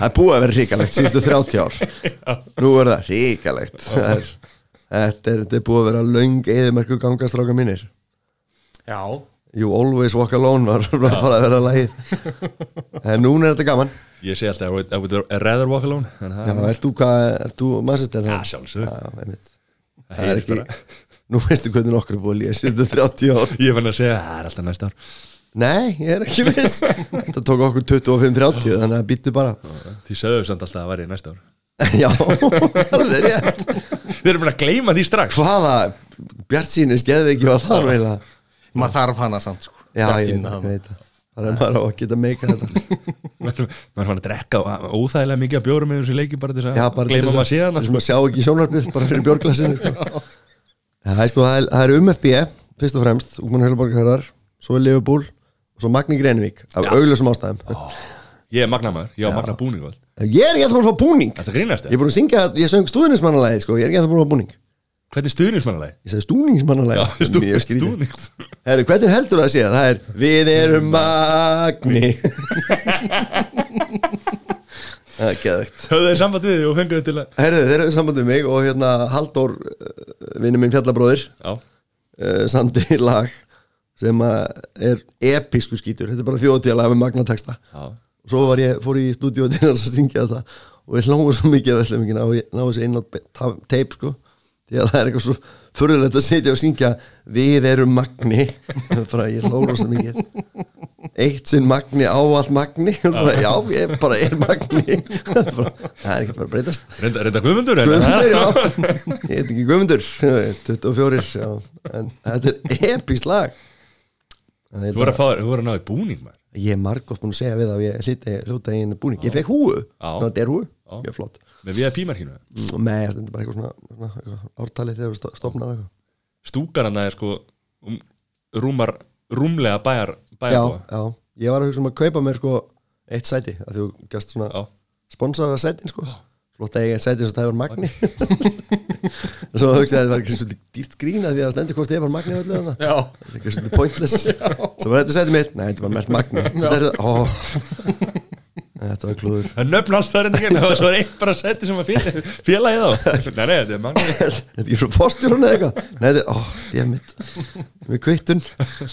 er, búið að vera ríkalegt síðustu 30 ár. *laughs* Nú er það ríkalegt þetta, er, búið að vera löng eðimerku gangastráka mínir. Já, You always walk alone var bara að vera lagið. En núna er þetta gaman Ég segi alltaf, I would rather walk alone Já, það ert þú þú? Já, sjálfsögðu. Já, einmitt. Það Það er ekki, nú veistu hvernig nokkur er búið að líða síðustu 30 ár. *laughs* Ég fann að segja, það er alltaf næsta ár. Nei, ég er ekki viss. Þetta tók okkur 25-30 þannig að býttu bara. Því sögðu samt alltaf að það væri næsta ár. *laughs* Já, alveg rétt. Við erum bara að gleyma því strax. Hvaða Bjart síni skeði ekki var það maður þarf hana samt sko. Já, ég veit það Það er maður á að geta meika þetta. *laughs* Maður maður fann að drekka óþægilega mikið að bjóra með þessu leiki bara til að bara gleyma maður að, síðan til þess að maður sjá ekki sjónarbið bara fyrir björglasinu sko. Það er sko, það er, það er um FB fyrst og fremst, Ungmann Helborgarhörar svo er Liverpool og svo Magni Greinvík af auglösum ástæðum. Ég er magnamaður, ég á magna búning. Ég er ekki að það búin að fá búning. Ég er búin að syngja, ég söng stúðnismannalæði sko, ég er ekki að það búin að fá búning Hvernig stuðnismannalegi? Ég sagði stúningsmannalæði Mjög skrítið. stúnings Herru, hvernig heldur það að sé það? er Við erum Magni. *laughs* Það er geðvegt Höfðu þeir samband við og fenguðu til að Herru, þeir eru samband við mig og hérna Halldór, vinnu minn fjallabróðir Já, uh, samdi *laughs* lag sem er episku skítur, þetta er bara þjóðtíðalega með magnateksta já, og svo ég, fór ég í stúdíu til að syngja þetta. Og við hlóðum svo mikið að vellum ekki ná þessi inn á teip sko því að það er eitthvað svo förðulegt að sitja og syngja við erum magni. Bara ég lóra svo mikið. Eitt sinn magni ávallt magni. *laughs* Bara, já ég bara er magni. *laughs* Bara, það er ekkert bara að breytast. Reynda, reynda Guðmundur Ég heit ekki Guðmundur. 24, já. En þetta er epískt lag. Þú voru að, að náði búning maður. Ég er margótt búin að segja við og ég hljóta einu búning. Ég fekk húu, þetta er húu. Mjög flott Með VIP-markinu Mm, Nei, það er bara eitthvað svona, svona eitthvað, ártalið þegar við stopnaði eitthvað. Stúkar hann er sko um, Rúmar, rúmlega bæjar Já, Bæjarbúa. Já, ég var að hugsa um að kaupa mér sko eitt sæti að þú gæst svona Já. sponsora sætin sko. Flott að ég eitt sæti sem það hefur magni. Og *laughs* svo hugsaði að það var ekki svolítið dýrt grín að því að stendur hvort ég var magni öllu Já, þetta er ekki svolítið pointless. *laughs* Svo var þetta sæti mitt, nei þetta var mest magni. Þetta er ó þetta var klúður. Það nöfn alls það reynda og svo er eitt bara setti sem að fél- félagið á. Nei, nei, þetta er manni þetta *laughs* er ekki svo postjórun eða eitthvað. Nei þetta er, ó, þetta er mitt með kvittun.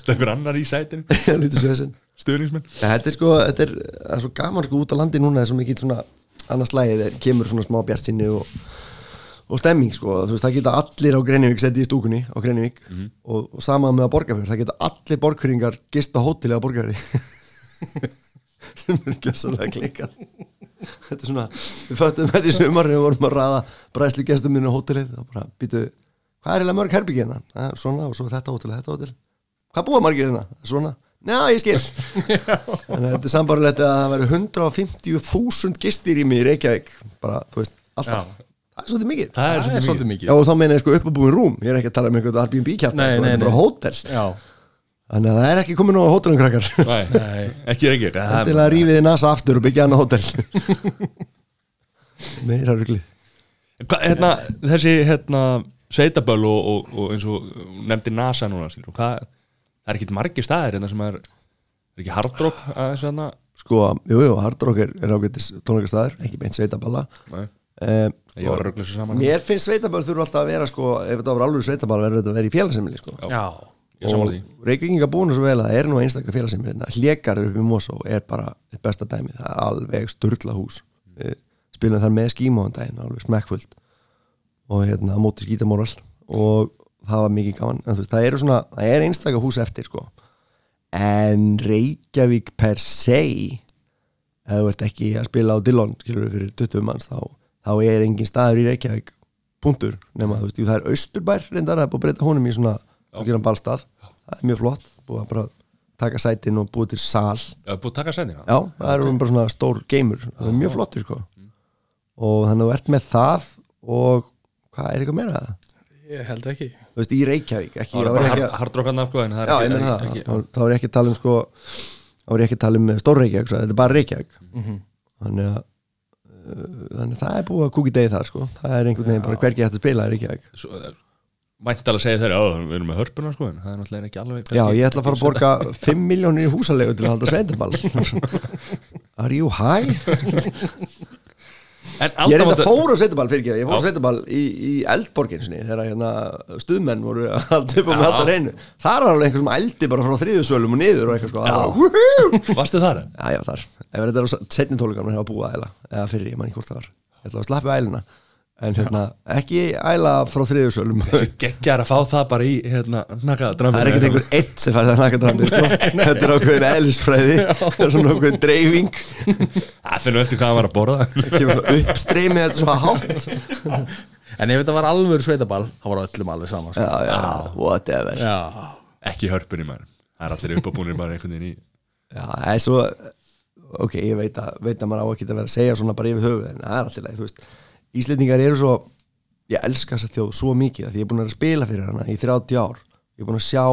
Stökkur annar í þessin *laughs* Stöðningsmenn þetta er sko, þetta er, það er svo gaman sko út á landi núna, það er svo mikið svona annars lægið, það kemur svona smá bjartsinni og, og stemming sko, þú veist, það geta allir á Greinivík settið í stúkunni á Greinivík og, og sama með að borgarfjörð, *laughs* *laughs* sem er ekki að sannlega klika þetta er svona, við föttum þetta í sumar við vorum að raða bræslu gestum minni á hótelið. Og bara býtu, hvað er eiginlega mörg herbyggi hérna? "Ah, Svona og svo þetta hótel, þetta hótel. Hvað búa margir hérna? Svona, já ég skil. *laughs* Þannig að þetta er sambarlegt að það væri 150.000 gistir í mig í Reykjavík. Bara, þú veist, alltaf. Það er svolítið mikið. Það er svolítið mikið. Já, og þá meina ég sko uppabúin rúm, ég er ekki að tala um einhvern Airbnb kjátt, Nei, nei, er bara nei. hótel Já, þannig að það er ekki komin á hótelum krakkar. Nei, ekki er ekki til að rífið þið nasa aftur og byggja hann á hótel. *laughs* Meira rugli. Hva, hérna, Þessi hérna, sveitaböll og, og, og eins og nefndi NASA núna skilur, hvað, Það er ekkit margir staðir hérna sem er, er ekki hardrock aðeins hérna? Sko, jú, jú, Hard Rock er, er ágættis tónleikastæður, ekki beint sveitaballa. Nei, um, mér finnst sveitaball þurfa alltaf að vera sko, ef þetta var alveg sveitaball verður þetta að vera í félagsemili sko. já, Ég saman því. Reykjavíkinga búinu svo vel að það er nú einstakka félagsemili hérna. hlékar upp í Mosó er bara besta dæmi, það er alveg sturla hús. Við spilum þar með skímóðandaginn alveg smekkfullt. Og hérna móti skítamóral og það var mikið gaman. En, þú veist, það eru svona, það er einstakka hús eftir sko. en Reykjavík per se ef þú ert ekki að spila á Dillon skilur við fyrir 20 manns þá, þá er engin staður í Reykjavík punktur. Nema þú veist, jú, það er Austurbær reyndar að búið að breyta honum í svona og það er mjög flott búið að bara taka sætin og búið til sal. Já, búið að taka sætina já, það er bara svona stór geimur það er mjög flottur sko. Og þannig að þú ert með það og hvað er eitthvað meira? Það? ég held ekki. Þú veist, í Reykjavík ekki, Það var er bara ekki hard- hardrock hann af en það er já, ekki- það, er að tala um sko þá er ég ekki að tala um stór Reykjavík, svo, þetta er bara Reykjavík. Þannig að uh, þannig að það er búið að kúki degi þar sko. Það er einhvern veginn bara hvergi hægt að spila í Reykjavík Eh, Væntalega segja þeirra, já, við erum með hörpuna sko, en það er náttúrulega ekki alveg já, ég ætla að fara að borga *laughs* 5 miljónir í húsalegu til að halda sveitaball *laughs* are you high? *laughs* Ég er alltaf enda fór á sveitaball fyrir ekki, ég fór á sveitaball í, í eldborgin sinni, þegar hérna, stuðmenn voru að halda upp á með alltaf reynu þar var alveg einhver sem ældi bara frá þriðusölum og niður og eitthvað sko, það! Varstu þar? Já, ég var þar. Ef þetta er á setni að ekki það að. En hérna, ekki æla frá þriðjusölum. Þessi geggjar að fá það bara í hérna, nakaða Það er ekkert einhver eitt sem fær það nakadrambi, sko. Þetta er ákveðin eðlisfræði, það er svona ákveðin dreifing, Það finnum eftir hvað hann var að borða það uppstreymið þetta svona hátt. En ef þetta var alveg sveitaball þá var öllum alveg saman sko. Já, já, whatever. Já, Ekki hörpunni maður Það er allir uppábúinir bara einhvern veginn í Já, það er svo, ok, ég veit að, veit að maður á ekki að vera að segja svona bara yfir höfuð, Íslendingar eru svo, ég elska þessa þjóð svo mikið að því ég er búin að spila fyrir hana í 30 ár. Ég er búin að sjá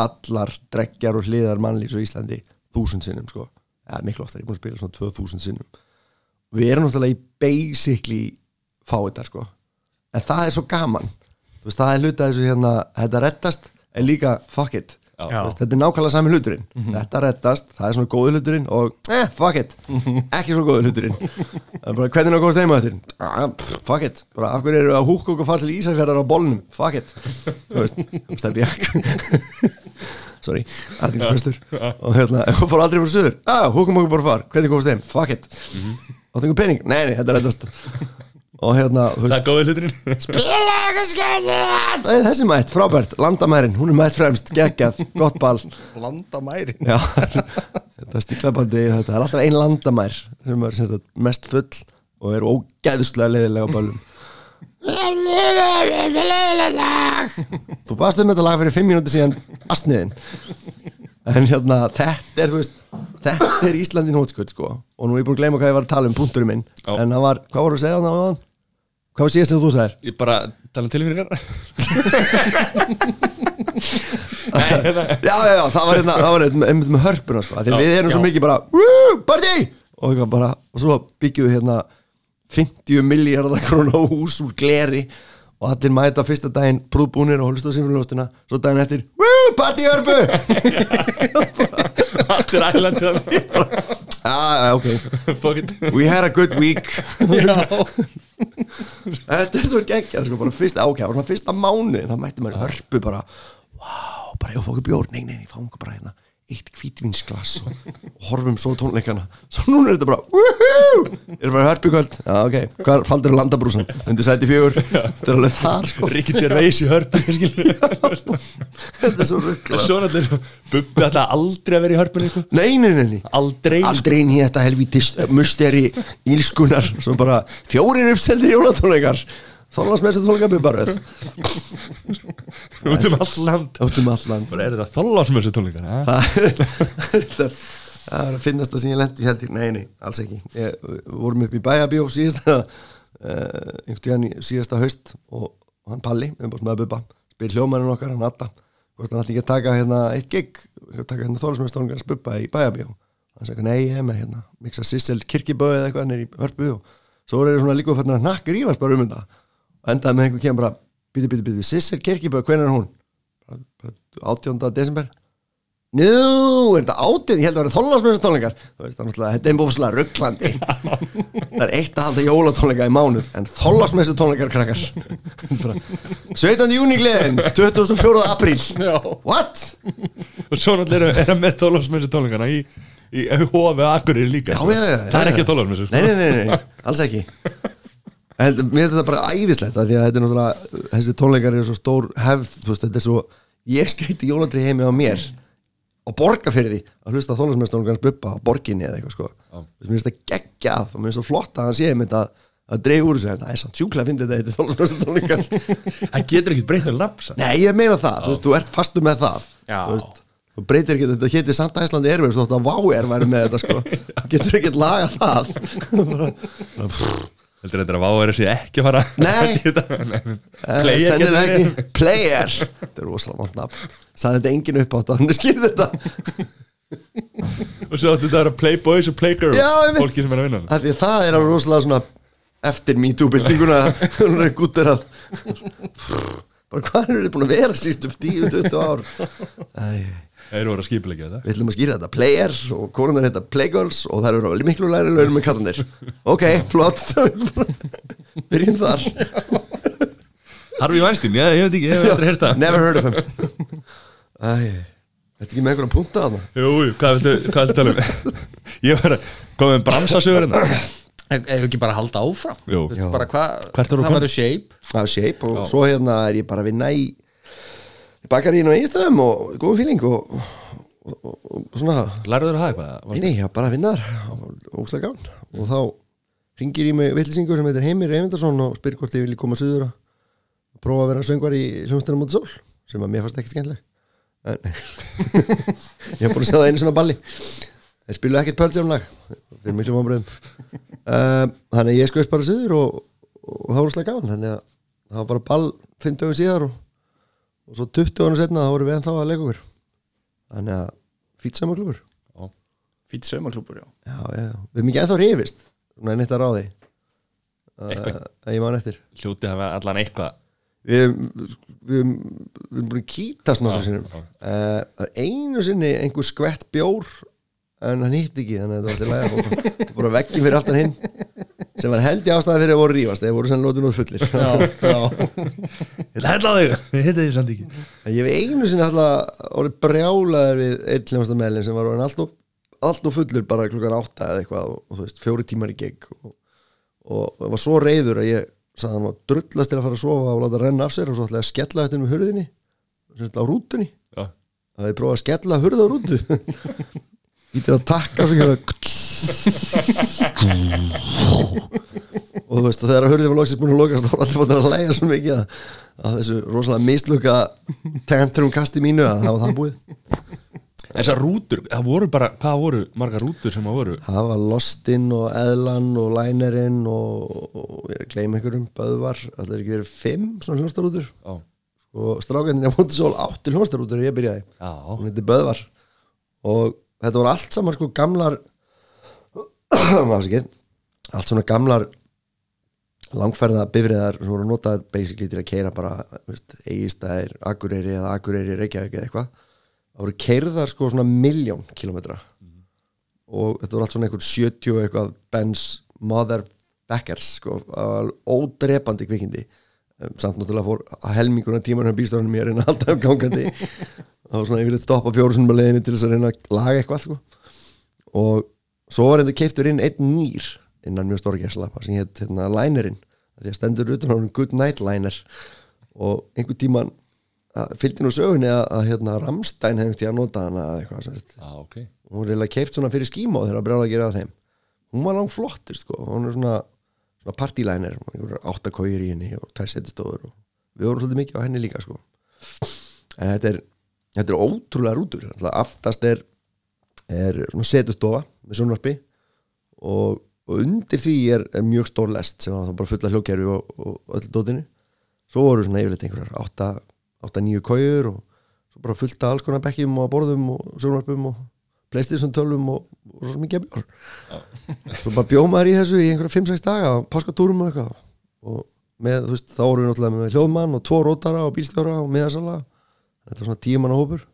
allar dreggjar og hliðar mannlýs á Íslandi þúsund sinnum, sko. Ja, miklu oftar, ég er búin að spila svona 2000 sinnum. Við erum náttúrulega í basically fáiðar, sko. En það er svo gaman. Veist, það er hluta þessu hérna, þetta rettast, en líka fuck it. Veist, þetta er nákvæmlega sami hluturinn. Þetta rettast, það er svona góði hluturinn og eh, fuck it, *laughs* ekki svo góði hluturinn. Það er bara hvernig er að góðast heima þetta ah, fuck it, bara akkur eru að húk okkur fara til Ísafjörðar á bólnum, fuck it. Þú veist, stefni jakk *laughs* sorry, aðeinsprestur og hérna, *laughs* fór aldrei fyrir söður ah, húkum okkur bara far, hvernig góðast heim, fuck it. Áttu einhver pening, nei, nei, þetta rettast og hérna, Það er góðið hluturinn. Spila eitthvað skemmtilegt! Æ, þessi mætt, frábært, landamærin, hún er mætt fremst. Geggjað, gott ball. Landa mæri Já, þetta stiklabandi þetta er alltaf ein landamær sem er sem sagt, mest full og er ógæðslega leiðilega á ballum. Þú baðst um þetta lag fyrir fimm mínúti síðan astniðin. En hérna, þetta er þú veist, þetta er Íslandin hótskvöld sko. Og nú er ég búin að gleyma hvað ég var að tala um punkturinn minn. Já. en það var, hvað voru að segja þannig á þann? Hvað var síðast sem þú sagðir? Ég bara tala um tilfinningar *laughs* hérna Já, já, já, það var hérna, það var hérna einmitt með hörpuna sko, af því Já, við erum svo já. mikið bara Woo, party! Og, eitthvað bara, og svo byggjum við hérna 50 miljardar krónu hús úr gleri og allir mæta fyrsta daginn brúðbúnir og á simfélagostina svo daginn eftir, Woo, party hörpu! *laughs* Allir ælandi Já, já, ok, we had a good week. *laughs* Þetta er svo geggjað, sko, bara fyrsta, ok, það var svona fyrsta mánu það mætti maður hörpu bara wow, bara ég fá okkur bjór, nei, nei, nei, fá okkur bara hérna eitt hvítvinsglas og, horfum svo tónleikana. Svo núna er þetta bara woohoo, er bara hörpu í kvöld? Já, ok, hvað faldur landabrúsan undir sæti fjögur, þetta er alveg þar sko. Ricky Gervais í hörpu skilur. *laughs* þetta er svo ruggla Svo náttúrulega Bubbi ætla aldrei að vera í hörpunni sko. nei, nei, nei, nei. Aldrei. Aldrei inn í þetta helvítis musteri ílskunar svo bara fjórir uppseldir jólatónleikar þólasmessu tónleika bubbaröð Út um all land. Áttum allan Bara er þetta þollásmessu tónleikar ha? það er að finnast það sem ég lendi held ég, nei, nei, alls ekki. Ég, vorum upp í bæjabjó síðasta uh, síðasta haust og, hann Palli, við erum bara með Bubba spyr hljómaninn okkar, hann Atta hvort hann ætti ekki að taka hérna eitt gig taka hérna þólasmestónleikar Bubba í bæjabjó hann sagði, nei, ég er með hérna miksa Sissel kirkiböð eða eitthvað nýr í hörpu og svo er það svona líka fyrir að nakka rífast bara um þetta endaði með einhver kemur bara býti, býti, býti, Sissel kirkiböð, hvenær er hún? Bara- bara 18. desember Nú, er þetta átið, ég held að það er náttúrulega, þetta er bóðslega rugglandi *laughs* Það er eitt að halda jólatónleika í mánuð En þólasmjössu tónleikar krakkar *laughs* Þetta er bara, 17. júni gleðin 24. apríl. What? Og svo náttúrulega er hann með þollásmessu tónleikana í, í hofi Akureyri líka Já, já, já, Það er ekki þollásmessu Nei, nei, nei, nei, alls ekki En mér finnst þetta bara æðislegt Því að þetta er náttúrulega, þessi tónleikar er svo stór hefð Þú veist, þetta er svo Ég skreiti jólatri heimi á mér og borga fyrir því að hlusta þólasmestónleikans bubba á borginni eða eitthvað sko. Þú veist, mér finnst það geggjað og mér finnst það flott að hann sé einmitt að, að dreif úr þessu. En það er samt sjúklega að finna þetta eitthvað þólasmestónleikar Hann *laughs* getur ekkert breytt um lapsa Nei, ég meina það, þú veist, þú ert fastu með það. Þú þú breytir ekki, þetta getur samt Æslandi Airways þótt að Vá er væri með þetta sko. *laughs* Getur ekki laga það *laughs* Heldur þetta að váður þessi ekki að fara Nei. *laughs* Eh, sennilega getur ekki. Player. Þetta er rosalega vant nafn. Sæði þetta engin upp á þetta, hann skýrði þetta. Og svo áttu þetta að vera playboys og playgirls. Fólki sem er að vinna Af Því að það er alveg rosalega svona Eftir MeToo-byltinguna. Hún er gúttir að hvað eru þið búin að vera sístu 10-20 ár? Æ, Þeir voru að skipilegja þetta. Við ætlum að skýra þetta. Player og konunar heita Playgirls og það eru miklu læri launum með kallandir Ok, flott. *laughs* Byrjum þar. Harfi Weinstein, ég, ég veit ekki, ég hef aldrei heyrt það. Never heard of him. Æ, Þetta ekki með einhverjum punta að það Jú, jú, hvað viltu, hvað viltu tala um? *laughs* Ég var að koma með bransasögur hérna Ef ef ekki bara halda áfram? Jú. Veistu Já. bara hvað Hvert erum við Það komin? verður shape? Það er shape og svo hérna er ég bara að vinna í í bakarínu og eiginstöðum og góðum fíling og, og, og, og svona. Lærður að hafa eitthvað? Nei, ég bara vinnar og óslega gán og þá ringir í mig villisingur sem heitir Heimir Eyvindarsson og spyr hvort ég vilji koma suður að prófa að vera söngvar í hljómsdæna móti sól sem að mér fannst ekkert skemmtileg. En *laughs* ég hef búin að segja það einu svona balli. Þeir spilu ekkert pölsjánlag fyrir miklu vonbröðum um, þannig að ég skoðist bara suður og, og það var óslega gán þannig að það var bara ball 5 dögum síðar og, og svo 20 ára setna þá vorum við ennþá að leika okkur. Þannig að fýt samanklubur Fýtt saumaklúpur, já. Já, já, við erum ekki ennþá rifist. Svona er neitt að ráði. Uh, að ég man eftir. Hljóti hafa allan eitthvað. Við erum búin að kýtast uh, Það er einu sinni einhver skvett bjór en hann hitt ekki þannig að þetta var alltaf læga og bara veggin fyrir aftan hinn sem var held í ástæði fyrir að voru rífast. Þeir voru senn lótið nóð fullir. Ég hella á þig. Ég heiti því samt ekki. En ég hef einu sinni alltaf orðið brjálaður við einn hljómsdamælin sem var orðin allt og, allt og fullur bara klukkan átta eða eitthvað og, og þú veist, fjóri tímar í gegg og, og var svo reyður að ég sagði hann var drullast til að fara að sofa og láta renna af sér og svo ætlaði að skella þetta með hurðinni prófað að að takka svo hérna. Og þú veist og þegar hurðin var loksins búin að lokast þá var allir búin að læga svo mikið að, að þessu rosalega misluka tantrum kasti mínu að það var það búið. Þessar rútur, það voru bara, hvað voru margar rútur sem það voru? það var Lostinn og Eðlan og Linerinn og, og ég er að gleyma einhverjum Böðvar, það er ekki verið fimm svona hljónstarútur Já, og strákendin á Móndisól áttu hljónstarútur ég byrjaði, hún heiti Böðvar. Og þetta voru allt saman sko gamlar *clears throat* allt svona gamlar langferða bifriðar sem voru notað basically til að keira bara eigistæðir, Akureyri eða Akureyri Reykjavík eða eitthvað. Það voru keirðar sko svona miljón kilometra og þetta voru allt svona einhver 70 og eitthvað Benz Motherfuckers sko, ódrepandi kvikindi. Samt náttúrulega fór að helminguna tíman hjá bílstörunum ég að reyna alltaf gangandi *laughs* var svona yfirleitt stoppa fjórusunum að leiðinni til þess að reyna að laga eitthvað sko. og svo var þetta keiftur inn einn nýr innan mjög stóra gæslappa sem hétt hérna, Linerinn. Því að stendur utan á hún Good Night Liner. Og einhver tíman fylgdi nú sögunni að, að hérna, Ramstein hefði að nota hana eða eitthvað sem þetta já, ok. Hún var reyna keift svona fyrir skíma og þeirra brjála að gera þeim. Hún var langt flottur sko. Hún er svona, svona partyliner áttakóir í henni og og við vorum svolítið mikið á henni líka sko. En þetta er, þetta er ótrúlega rútur. Aftast er, er setustofa með sjónvarpi og, og undir því er, er mjög stór lest sem þá bara fulla hljókerfi og, og, öll dótinu. Svo voru svona yfirleitt einhverjar 8-9 kójur og svo bara fullt af alls konar bekkjum og borðum og sjónvarpum og playstation tölvum og, og svo mikið bjór. *laughs* Svo bara bjómaður í þessu í einhverja 5-6 daga á páskatúrum og eitthvað. Og með, þú veist, þá vorum við náttúrulega með hljóðmann og tvo rótara og bílstjóra og miðasala þetta var svona tíu manna hópur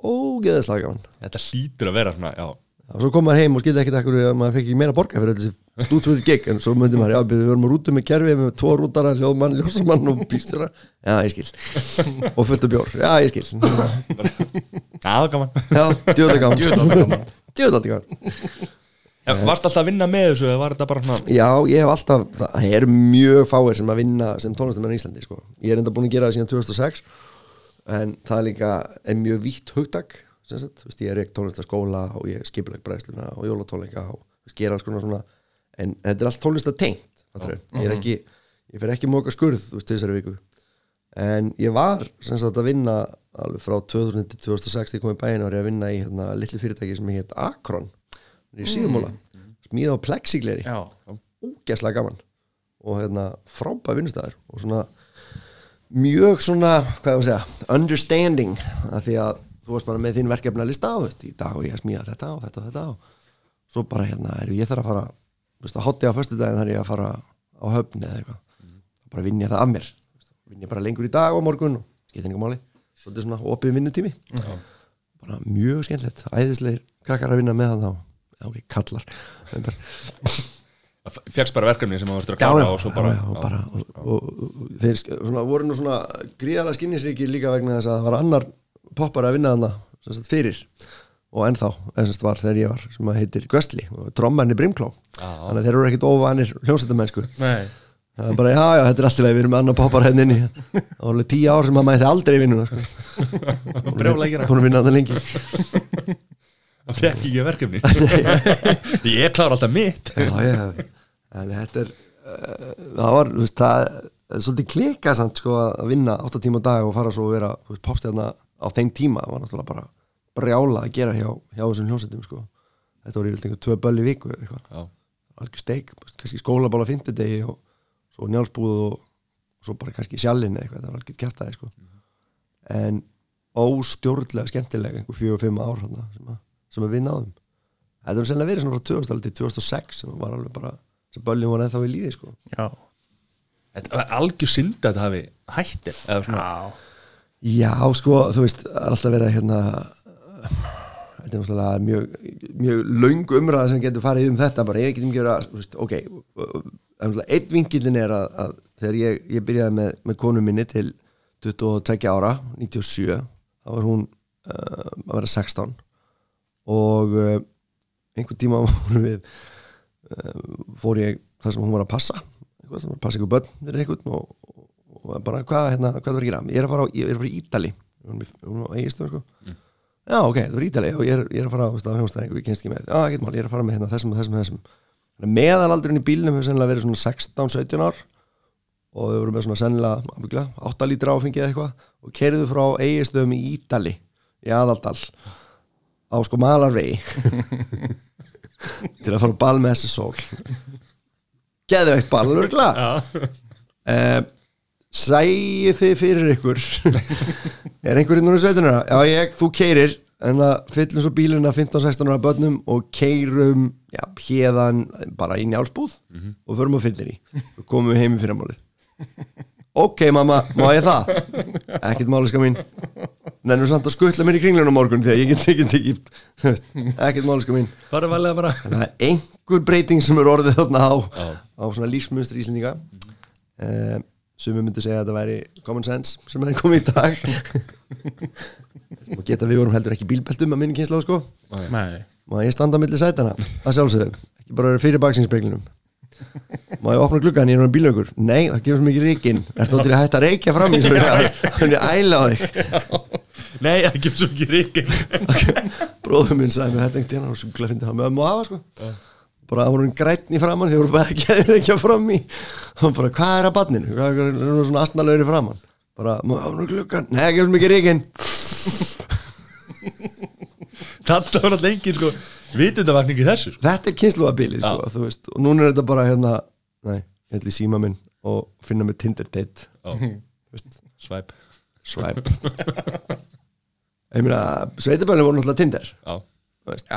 ógeðislega gaman. Þetta hlýtur að vera svona, já. Og svo kom maður heim og skildi ekkert ekkur að maður fekk ekki meira borga fyrir þessi stútsfyrir gig en svo myndi maður, já, við verum að rútu með kerfi með tvo rútara, hljóðmann, ljósamann og bílstjóra. Já, ég skil. Og fullt af bjór, já, ég skil. *laughs* Já, það var gaman. Já, djöðlega gaman. Djöðlega gaman. En Varst alltaf að vinna með þessu eða var þetta bara svona Já, ég hef alltaf, það er mjög fáir sem að vinna sem tónlistamenn í Íslandi sko. ég er enda búin að gera það síðan 2006 en það er líka er mjög vítt sagt, Vist, ég er ekki tónlistaskóla og ég skipuleg bræðsluna og jólatónleika og gera alls konar svona. En þetta er allt tónlistatengt fattarðu. ég er ekki, ég fer ekki móka skurð þú veist, þessari viku. En ég var sem sagt að vinna alveg frá 2000 til 2006 þegar ég kom í bæinu og ég að vinna í hérna, litlu fyrirtæki sem heit Akron. Í síðumóla, smíða á plexigleri ógæslega gaman. Og hérna frábæð vinnustæður og svona mjög svona, hvað ég að segja understanding, að því að þú varst bara með þín verkefni að lista á þetta í dag og ég að smíða þetta og þetta og þetta og svo bara hérna, er ég þarf að fara að hotti á föstudaginn þarf ég að fara á höfni eða eitthvað. Bara vinn ég það af mér, ég bara lengur í dag og morgun og getur einhver máli. Svolítið svona opið vinnutími. Bara mjög skemmtilegt, æðislegir krakkar að vinna með það þá, ok, kallar Fjækst bara verkefni sem maður verður að klára og svo bara, já, já, bara og, og, og þeir svona, voru nú svona gríðalega skinnisríki líka vegna þess að það var annar poppar að vinna þarna fyrir og ennþá, þess að var þegar ég var sem að heitir Göstli, trommarni Brimkló. Já. þannig að þeir eru ekkit óvanir hljómsættamennsku nei. Það er bara, já, já, þetta er alltaf við erum með annar poppar henni inni. Það var alveg tíu ár sem að maður þetta aldrei vinnuna sko. Búin að vinna það lengi. Það fekk ekki verkefni. *laughs* Ég klára alltaf mitt. Já, já, en þetta er uh, það var, þú veist, það er svolítið klika samt, sko, að vinna 8 tíma dag og fara svo að vera, þú veist, popstjarna á þeim tíma, það var náttúrulega bara brjála að gera hjá, hjá þessum hljómsveitum, sko. Þetta voru yfirleitt einhver tvö böll í viku algjör steik kannski skólabála fimmtudegi og svo njálsbúð og, og svo bara kannski sjallin eitthvað, það var algjör kjæftæði, sko. En óstjórnlega skemmtilega einhver fjögur og fimm ár sem, að, sem að við náðum. Þetta var sennilega verið svona frá 2000 alveg til 2006 sem var alveg bara sem böllin var ennþá í líði sko. Já, algjör synd að þetta hafi hættir eða svona já, já sko þú veist það er alltaf verið að, hérna þetta er náttúrulega mjög, mjög löng umræða sem getur farið um þetta bara ég getum ekki verið að þú veist, ok, einn vinkillin er að, að þegar ég, ég byrjaði með, með konu minni til 22 ára 97, þá var hún uh, að vera 16 og uh, einhver tíma *laughs* voru við fór ég þar sem hún var að passa eitthvað, var að passa ykkur börn fyrir einhvern og, og, bara hvað, hérna, hvað var að gera? Ég er að fara á, ég er að fara í Ítali hún var eigistöð sko. Já ok, það var Ítali ég er, ég er að fara á hljómsdæðing og ég kynst ekki með, já ekki mál, ég er að fara með hérna, þessum og þessum þessum. Meðalaldurinn í bílnum hefur sennilega verið svona 16-17 ár og þau voru með svona sennilega ábyggla, 8 lítra áfengi eða eitthvað og kerðu frá eigistöðum í Ítali í aðaldal á sko malarvegi *laughs* *laughs* til að fara á ball með þessi sól. Geðveikt ball, alveg glað uh, sæju þið fyrir ykkur? *laughs* Er einhverjum núna sveitunara já ég, þú keirir en það fyllum svo bíluna 15-16 ára börnum og keirum já, hérðan bara í njálsbúð og förum á fyllir í og komum við heim í fyrramálið *laughs* ok mamma, má ég það? ekkert máliska mín. Nennum samt að skuttla mér í kringlunum morgun þegar ég get ekki ekki ekkert máliska mín. Farðu valega bara. Þannig að einhver breyting sem er orðið þarna á, á svona lífsmunstri íslendinga. Uh, sumum myndi segja að þetta væri common sense sem er komið í dag. Og geta við vorum heldur ekki bílbeltum að minni kynsla sko. Nei. Má ég standa á milli sætana að sjálfsögðu, ekki bara vera fyrir baksinspeiklinum má ég opna gluggan í einhvern bílaugur. Nei, það gefur svo mikið ríkin ertu þá til að hætta að reykja fram í hann er æla á þig. Nei, það svo ekki ríkin bróður minn sagði mig þetta einhvern tíðan og svo glæð fyndi það með að maður sko. Bara það voru hann grætn í framann þeir voru bara ekki að reykja fram í. Og bara hvað er að badninu, hvað er það svona astnalögur í framann bara má ég opna gluggan, nei, það gefur svo mikið ríkin Þetta var náttúrulega engin sko vitundavakning í þessu sko. þetta er kynsluðabilið sko, og núna er þetta bara hérna nei, ætla í síma minn og finna mig Tinder date. Já, Svæp swipe. Ég meina, sveitabælum voru náttúrulega Tinder. Já,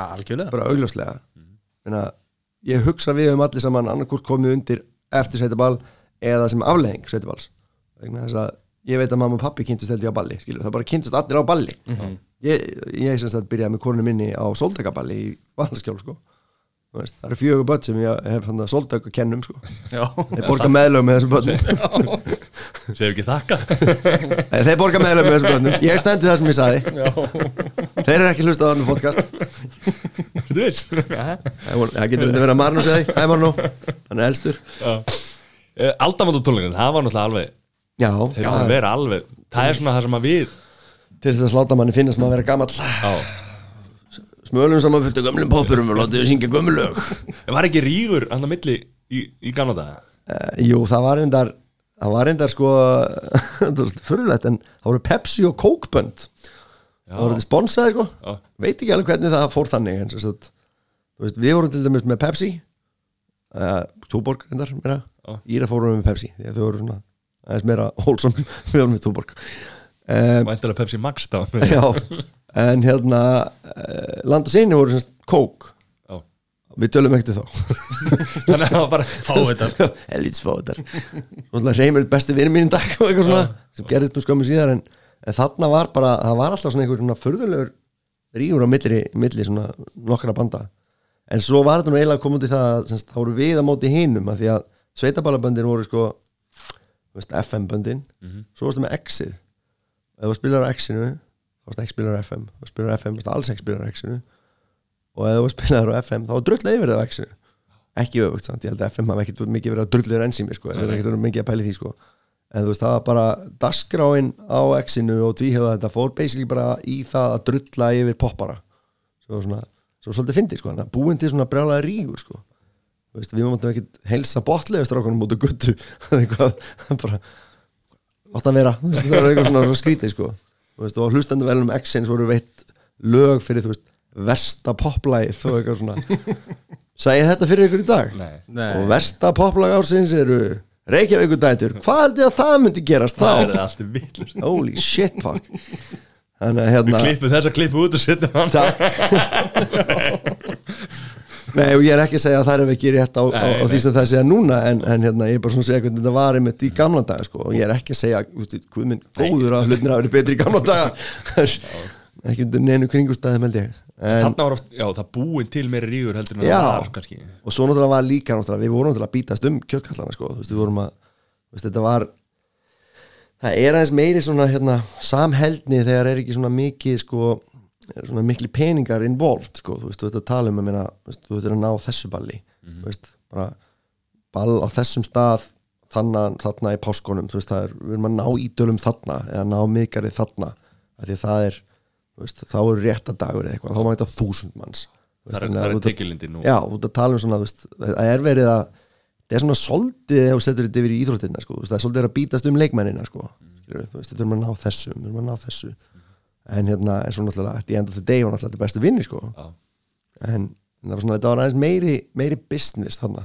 algjörlega. bara augljóslega. Meina, ég hugsa við um allir saman annarkvort komið undir eftir sveitabal eða sem þess að ég veit að mamma og pappi kynntust held ég á balli skilur, það bara kynntust allir á balli ég, ég sem sagt byrjaði með konunum minni á sóldagaballi í Valaskjál sko. Þú veist, það eru fjögur börn sem ég hef hann að kennum sko. Já. Þeir borga meðlög með þessum börnum. Segir ekki þakka. Þeir borga meðlög með þessum börnum. Ég stendi það sem ég saði þeir eru ekki hlustað á þannig podcast. Þú veist Það það getur þetta verið að Marnus eða því, hæ Marnú hann er elstur. Aldamöndu tónleikin, það var náttúrulega alveg já, já. að vera alveg Það er svona það sem að við til þess að sláta manni finnast maður að vera gamall. Já. Smölum saman fullt af gömlum poppurum og látið við syngja gömulög En var ekki rígur hann að milli í, í gamla daga uh, jú, það var reyndar það var reyndar sko *laughs* það fyrirlegt en það voru Pepsi og Coke bönd. Það voru þetta sponsaði sko. Já. veit ekki alveg hvernig það fór þannig en, þú veist, við vorum til dæmis með Pepsi uh, Túborg reyndar. Íra fórum við með Pepsi því að þau voru svona aðeins meira *laughs* Holson við vorum með Túborg um, Væntalega Pepsi Max þá. *laughs* Já, en hérna uh, Land og sinni voru semst kók Já. Við tölum ekkert þá. *laughs* Þannig að það var bara Fá þetta *laughs* Helvits fá þetta Náttúrulega reymur besti vinur mín í dag og eitthvað svona sem gerðist nú skömmu síðar en, en þarna var bara, það var alltaf svona einhver svona förðulegur rífur á milli, milli svona nokkra banda. En svo var þetta nú eiginlega koma út í það að semst, þá voru við að móti hinum að því að sveitaballaböndin voru sko veist, FM-böndin svo varstu með X-ið ef þú spilar á X-inu þá varstu ekki spilar á FM þá spilar á FM, varstu alls ekki spilar á X-inu. Og ef þú spilar á FM þá var drull yfir það á X-inu. Ekki öfugt samt, ég held að FM hafa ekkert mikið verið að drullir ensými sko, það er ekkert verið mikið að pæli því sko. En þú veist, það var bara dagskráin á X-inu og tvíhjóða þetta fór basically bara í það að drulla yfir poppara. Svo svona, svo svolítið fyndið sko, búin til svona brjálega rígur sko. Veist, við máttum ekkert heilsa botlega strákunum út á guttu *laughs* látt að vera, þú veist, það var eitthvað svona, svona skrítið sko, þú veist, og hlustendu velum X-ins voru veitt lög fyrir, þú veist versta poplæð og eitthvað svona. Sæði þetta fyrir ykkur í dag? Nei. Nei. Og versta poplag ársins eru Reykjavíkur dætur hvað held ég að það myndi gerast Það er þá? það alltaf villust holy shit fuck. Þannig að Við hérna klippum þessa klippu út og setjum hann takk *laughs* nei og ég er ekki að segja að það er ekki rétt á, á, á Nei, því sem það segja núna en, en hérna ég er bara svona að segja hvernig þetta var einmitt í gamla daga sko. Og ég er ekki að segja hvað minn góður að hlutin hafi verið betri í gamla daga. *laughs* Ekki undir neinu kringustæðum held ég. Þannig var oft, já, það búin til meiri rígur heldur en það var kannski. Og svo náttúrulega var líka náttúrulega, við vorum náttúrulega að bítast um kjöldkallana sko, þú veist, við vorum að veist, þetta var það er aðeins meiri svona hérna, samheldni þegar er ekki svona mikið sko, svona mikli peningar involved sko, þú veist, þú veist að tala um að minna, þú veist, þú veist að ná þessu balli þú veist, bara ball á þessum stað þannig, þarna í páskonum þú veist, það er, við erum að ná ídölum þarna eða ná miðgarið þarna því að það er, þú veist, þá er rétta dagur eða eitthvað, þá má þetta þúsund manns. Þú veist, Það er, það þú er ert tekilindi nú. Já, út að tala um svona, þú veist, það er verið að það er svona soldið ef þú setur þetta yfir í íþróttina, sko, þú það er soldið að bítast um leikmennina, sko, skilur, þú veist, er maður að ná þessu, við erum að ná þessu en hérna, er svona náttúrulega, at the end of the day var náttúrulega þetta bestu vinni, sko. Já. en það var svona, þetta var aðeins meiri meiri business þarna.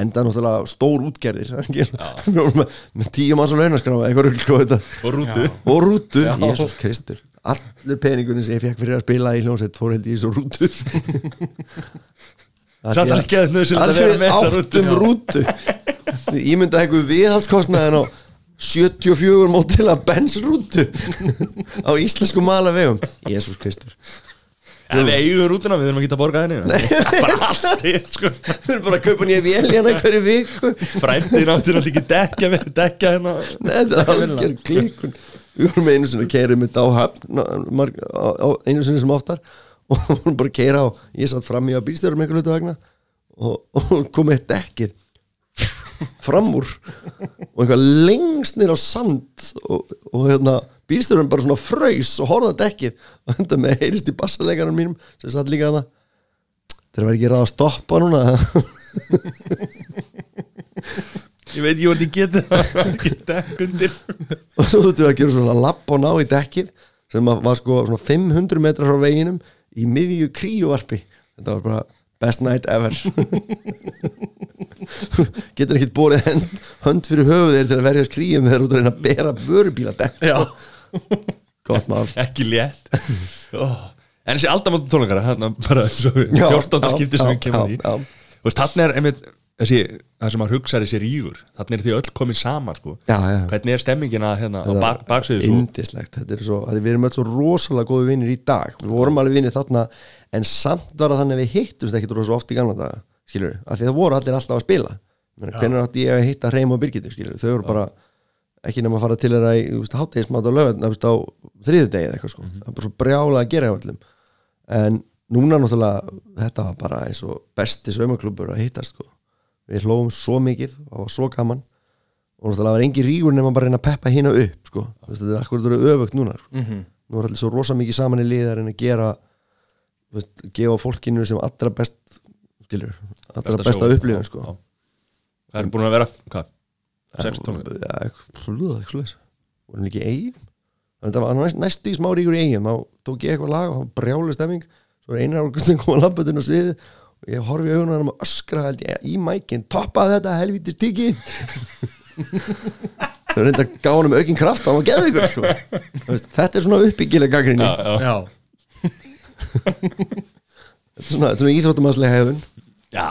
Enda náttúrulega stór útgerðir *laughs* með, með tíu manns á launaskráfa eitthvað rugl, sko, þetta. Og rútu. Og rútu, Jésús Kristur. Allur peningunni sem ég fekk fyrir að spila í hljómsveit fór held ég í svo rútu. *laughs* Samt ekki að nöðsynlegt að Allir vera með þessa rútu. áttum rútu. Ég myndi að eitthvað viðhaldskostnaðin á 74 mótila bensrútu *laughs* á íslensku malavegum. Jésús Kristur. En við eigum rútuna, við ekki að borga henni. *laughs* Bara allt hitt, sko. Þau eru bara að kaupa nýja vél hérna hverju viku. Frændin áttur alltaf ekki dekja við Dekja hérna. Nei, þetta er algjör klikun Við vorum einu sinni að keira mitt á höfn einu sinni sem oftar. Og við vorum bara að keira á ég satt fram í að bílstjórum einhver hlutu vegna og, og kom eitt dekkið fram úr og eitthvað lengst nýr á sand og, og hérna bílstjórum bara svona fröys og horfða dekkið og enda með heyrist í bassalegarum mínum sem satt líka að það þeir verið ekki ráð að stoppa núna. Ég veit, ég var ekki getið Ekki dekk undir. Og svo þurftum við að gera svona lapp og ná í dekkið sem var sko svona 500 metrar frá veginum í miðju kríuvarpi. Þetta var bara best night ever. Getur ekkert borið hönd, hönd fyrir höfuð þeir til að verja kríum þegar þú ert að reyna að bera vörubíla gott mál. Ekki létt. Oh. En þessi aldamöndu tónleikara Hérna bara svo Já, 14. já, skipti sem við kemur í. þarna er einmitt þessi, það sem maður hugsaði þessi rígur þarna er því öll komin saman sko. Já, já. hvernig er stemmingin að hérna á bak, baksviðu svo? indislegt, þetta er svo við erum öll svo rosalega góðu vinnir í dag. Við vorum alveg vinnir þarna en samt var það þannig að við hittumst ekkit rosa oft í gamla daga skilur af því það voru allir alltaf að spila. Hvernig átti ég að hitta Reym og Birgitur skilur þau voru bara ekki nema að fara til þeirra í háttegismat á lögð á þriðudegi eða eitthvað sko. Það er bara svo brjálega að gera hjá öllum. En núna náttúrulega þetta var bara eins og besti saumaklubur að hittast sko við hlófum svo mikið, það var svo gaman og náttúrulega var engin rígur nema bara að reyna að peppa hérna upp sko. Þetta er akkur þetta öfugt núna sko. Mhm. nú er allir svo rosa mikið saman í liðar en að gera veist, gefa fólkinu sem allra best skilur, allra besta, show. upplifun sko. Já. Það er búin að vera, hvað, 16 ja, eitthvað eitthvað vorum líka í eigin það var næst, næstu í smá ríkur í eigin þá tók ég eitthvað lag og það var brjálu stemming svo er einar ára sem kom að lampatinn og sviði og ég horfi hann og öskra held ég í mækin, toppa þetta helvítis tiki. Það er reynda að gá hann um aukinn kraft geðvíkur sko. Þú veist, þetta er svona uppbyggilega gaggrinni þetta er svona, er svona íþróttumanslega hefun Já,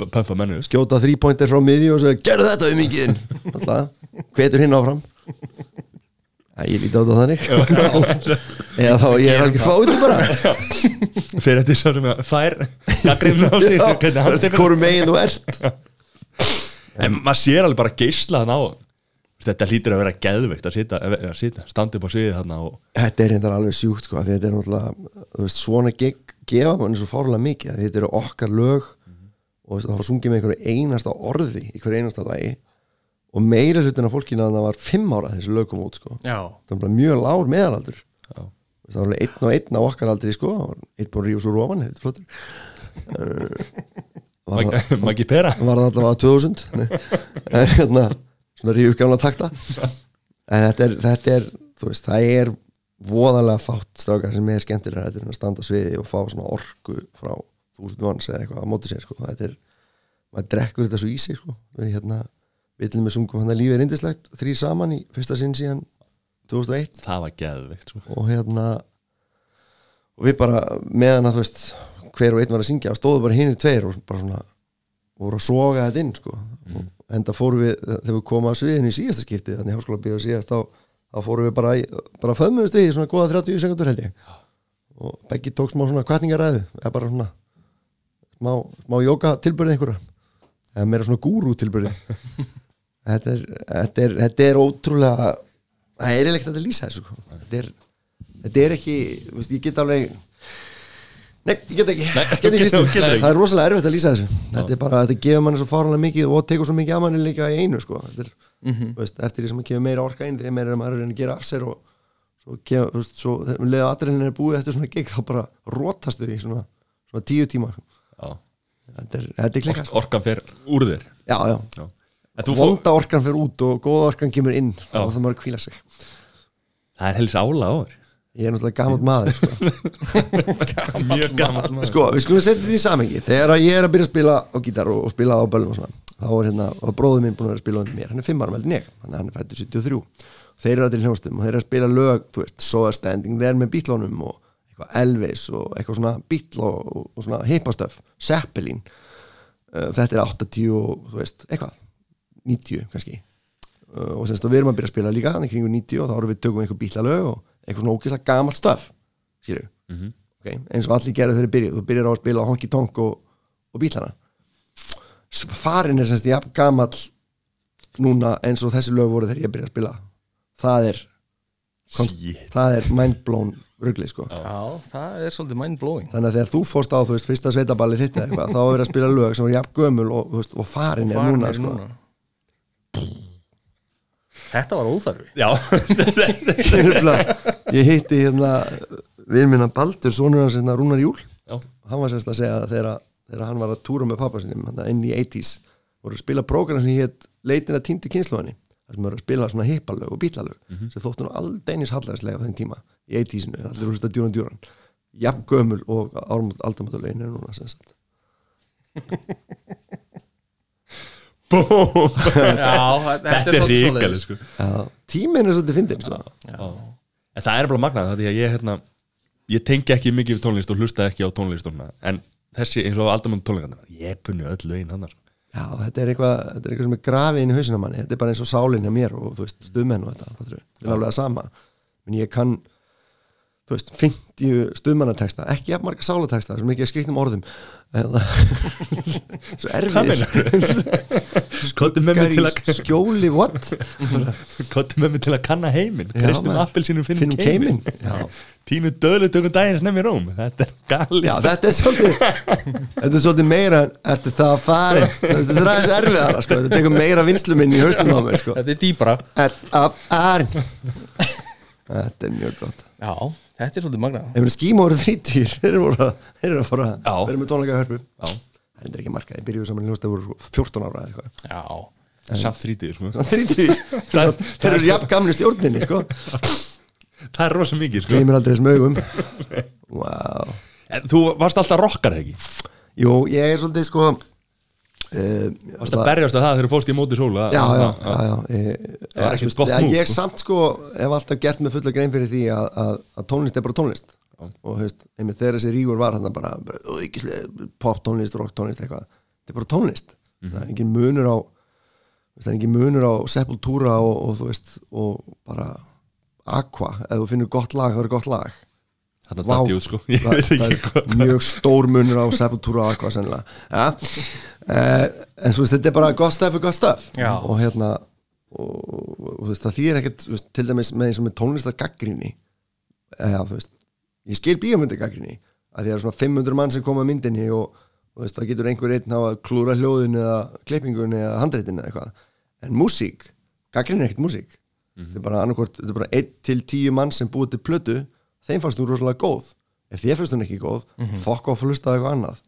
pumpa mennu skjóta þrýpointer frá miðju og segja gerðu þetta um mikið alltaf, hvetur hinn áfram ég líti á þetta þannig. *laughs* Eða þá ég er alveg fáið bara. Fyrir þetta svo sem að þær Gaggrinu á sig hvernig hann þetta er tekur hvorum megin þú ert. *laughs* En maður sér alveg bara geisla þann á. Þetta hlýtur að vera geðveikt að sita, að sita standa upp á sviðið þarna og þetta er reyndar alveg sjúkt sko, því þetta er náttúrulega veist, svona gig gefa manni svo fárlega mikið því þetta eru okkar lög og þú veist, það var sungið með einhverju einasta orði í hverju einasta lagi og meira hlutin af fólkinu að það var fimm ára þessi lög kom út sko. já, það var mjög lár meðalaldur Já. það var einn og einn á okkar aldri sko. einn búin rífus úr ofan þetta er flottur *laughs* var, það, Maggi Pera var það allavega 2000 Nei. *laughs* en hérna svona rífus gamla takta en þetta er, þetta er þú veist, það er voðalega fátt strákar sem er skemmtilega þetta er að standa sviði og fá svona orku frá þúsund manns eða eitthvað á móti sér sko. þetta er, maður drekkur þetta svo í sig sko. hérna, við til með sungum hann að lífið er indislegt, þrý saman í fyrsta sinn síðan 2001 Það var geðveikt sko. og hérna og við bara meðan að þú veist hver og einn var að syngja og stóðu bara hinnir tveir og bara svona voru að soga þetta inn sko. Mm. en það fórum við, þegar við komum að sviðinu í síðasta skipti þannig að háskóla bíða síðast þá, þá fórum við bara, í- bara föðmuðust við í svona góða 30 sekundur held ég. Og Beggi tók smá svona kvartningaræðu eða bara svona smá, smá jóka tilbyrði einhverja. Eða meira svona gúrú tilbyrði *laughs* þetta, er, þetta, er, þetta er ótrúlega það er eiginlega að lýsa þessu sko. þetta er, þetta er ekki veist, ég get alveg Nei, ég get ekki, Nei, get ekki því. getur ekki. Það er rosalega erfitt að lýsa þessu Þetta er bara, þetta gefur manni svo fárlega mikið og tekur svo mikið af manni líka í einu sko. Þetta er, Mhm. þú veist, eftir því sem að gefa meira orka inn því meira er maður að gera af sér og svo, gefa, þú veist, svo um leða aðriðin er búið eftir svona gig þá bara rótastu í svona, svona tíu tíma Já. Þetta er, þetta er klikkast Orkan fer úr þér Já, já, Já. Vonda orkan fyrir út og góða orkan kemur inn og það maður að kvíla sig. Það er helst ála á þér. Ég er náttúrulega gammal maður sko. *laughs* Mjög gaman sko, við skulum setja því í samengi þegar að ég er að byrja að spila á gítar og, og spila á böllum og svona þá er hérna, og bróður minn búin að vera að spila undir mér. Hann er fimm ára meldin ég, þannig að hann er fættur 73 þeir eru allir í hljónstum og þeir eru að spila lög þú veist, Soda Standing There með bítlónum og eitthvað Elvis og eitthvað svona bítl og, og, og svona hippastöf Zeppelin. Uh, þetta er 80 og þú veist, eitthvað 90 kannski. Og semst og við erum að byrja að spila líka þannig kringu 90 og þá erum við tökum eitthvað bítlalög og eitthvað svona ógeðslega gamalt stöf skilju okay? eins og allir gerðu þegar þeir byrjuð þú byrjar á að spila honky tonk og, og bílana. Farin er semst jafn gamall núna eins og þessi lög voru þegar ég byrjaði að spila. Það er Shit. það er mindblown ruglið sko. Já, það er svolítið mind-blowing. Þannig að þegar þú fórst á þú veist fyrsta sveitaballi þitt eða eitthvað þá er að spila lög sem var jafn gömul og, veist, og farin er Farin núna er sko Þetta var óþarfi. Já, *laughs* Ég hitti hérna við minna Baldur, sonur hans hérna Rúnar Júl. Já, hann var semst að segja að þegar, þegar hann var að túra með pappa sinni þarna inn í 80s voru að spila prógram sem hétt leitin að týndu kynsluðinni þar sem voru að spila svona hippalög og bílalög sem þóttu nú aldeinis hallarislega á þeim tíma í 80sinu, allir voru að djúran. Djúran jafn gömul og aldamáttulegin er núna sem sagt *laughs* búm Já, þetta er ríkali sko Já, tíminn er svolítið fyndin sko. Já. En það er bara magnað því að ég hérna ég tengi ekki mikið við tónlist og hlusta ekki á tónlist og svona. en þessi eins og aldamöndu tónleikana ég kunni öll lögin hann Já, þetta er eitthvað, þetta er eitthvað sem er grafið inn í hausina á manni, þetta er bara eins og sálinn hjá mér og þú veist, stuðmenn og þetta, þetta er alveg að sama, en ég kann þú veist, 50 stuðmannateksta ekki jafn marga sálateksta, sem ekki að skriknum orðum. Eða *laughs* svo erfið *laughs* Kottu með mig til að skjóli, what? *laughs* Kottu með mig til að kanna heiminn. Kristum appelsínum finnum Finnum keiminn keiminn, já. Tínu döðlu tökum daginn snemmi róm. Þetta er gali Já, þetta er svolítið þetta er svolítið meira ertu það að fara þetta er aðeins erfiðara, sko. Þetta tekur meira vinslu minn í haustum á mér, sko. Þetta er dýbra er Þetta er mjög gott. Já, þetta er svolítið magnað Ef við skíma voru þrítýr þeir eru voru að- þeir eru að fara Já. að vera með tónleika hörpu Já, Það er ekki markað, þeir byrjuðu saman í hljósta voru 14 ára eða eitthvað Já, samt þrítið sko. Þrítýr, *laughs* þeir eru jafn gamli í stjórninni sko. Það er rosa mikið sko. Gleimir aldrei augum *laughs* wow. En Þú varst alltaf rockar ekki Jú, ég er svolítið sko Varst að berjast að það þegar þú fórst í móti sóla? Já, já, já, já ég, Það var ekkert ég, gott move, ég sko. samt sko hef alltaf gert með fulla grein fyrir því að, að, að tónlist er bara tónlist. Já. og hefst, þegar þessi rígur var hann bara, bara "Ó, ekki sle- pop tónlist, rock tónlist eitthvað, þetta er bara tónlist. Mhm. það er engin munur á það er engin munur á Sepultura og, og þú veist, og bara Aqua, ef þú finnur gott lag það er gott lag Vá, dætti út sko. *laughs* Það, það er mjög stór munur á Sepultura og Aqua sennilega. Ja. uh, en þú veist, þetta er bara gott stöf og gott stöf Já. og hérna og, og, þú veist, það þýðir ekkert þú veist, til dæmis með eins og með tónlistar gaggrinni eða þú veist ég skil bíómyndir gaggrinni að því að það er svona 500 mann sem koma að myndinni og, og þú veist, það getur einhver einn hafa klúra hljóðin eða klippingun eða handreitin eða eitthvað. En músík, gaggrinni er ekkert músík. Þetta er bara annarkvort, þetta er bara 1 til 10 mann sem búið til plötu þeim fannst hún rosalega góð. Ef þér finnst hún ekki góð, fokk off að hlusta á eitthvað annað,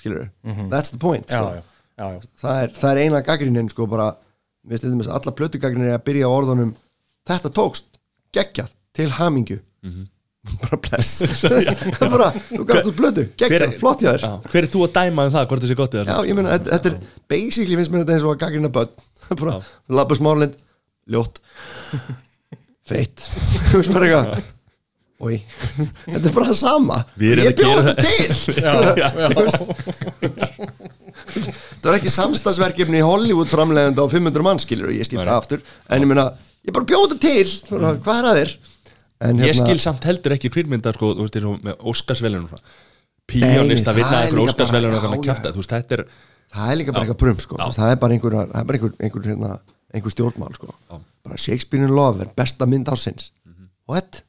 skilur that's the point, já, sko. Já, já, já. það er, það er eina gaggrinin sko bara, við stildum þess að alla plötugaggrinin er að byrja á orðunum þetta tókst, geggjað, til hamingju. *laughs* Bara bless. *laughs* Það er bara, þú gafst út plötu geggjað, flott hjá þér. Hver er þú að dæma um það, hvort það sé gott eða já, ég meina, þetta, er basically finnst mér þetta eins og að gaggrina börn. *laughs* Bara, labba smárlind, ljótt feitt. Þú veist bara eitthvað Oi, *laughs* þetta er bara það sama Ég að bjóð gera þetta til *laughs* Já, já. *laughs* Það var ekki samstagsverkefni í Hollywood framlegandi á 500 mann skilur ég skil Nei. það aftur en ég meina, ég bara bjóð þetta til bara, hvað er að þér en, Ég skil samt heldur ekki kvirmynda sko, og með Óskarsvelunum Píjónist að vinna líka Óskarsvelunum og já, já. það er líka bara eitthvað brum sko. Já. það er bara einhver, er einhver, einhver, hérna, einhver stjórnmál sko. Já. Mhm. bara Shakespeare in Love er besta mynd ásins what?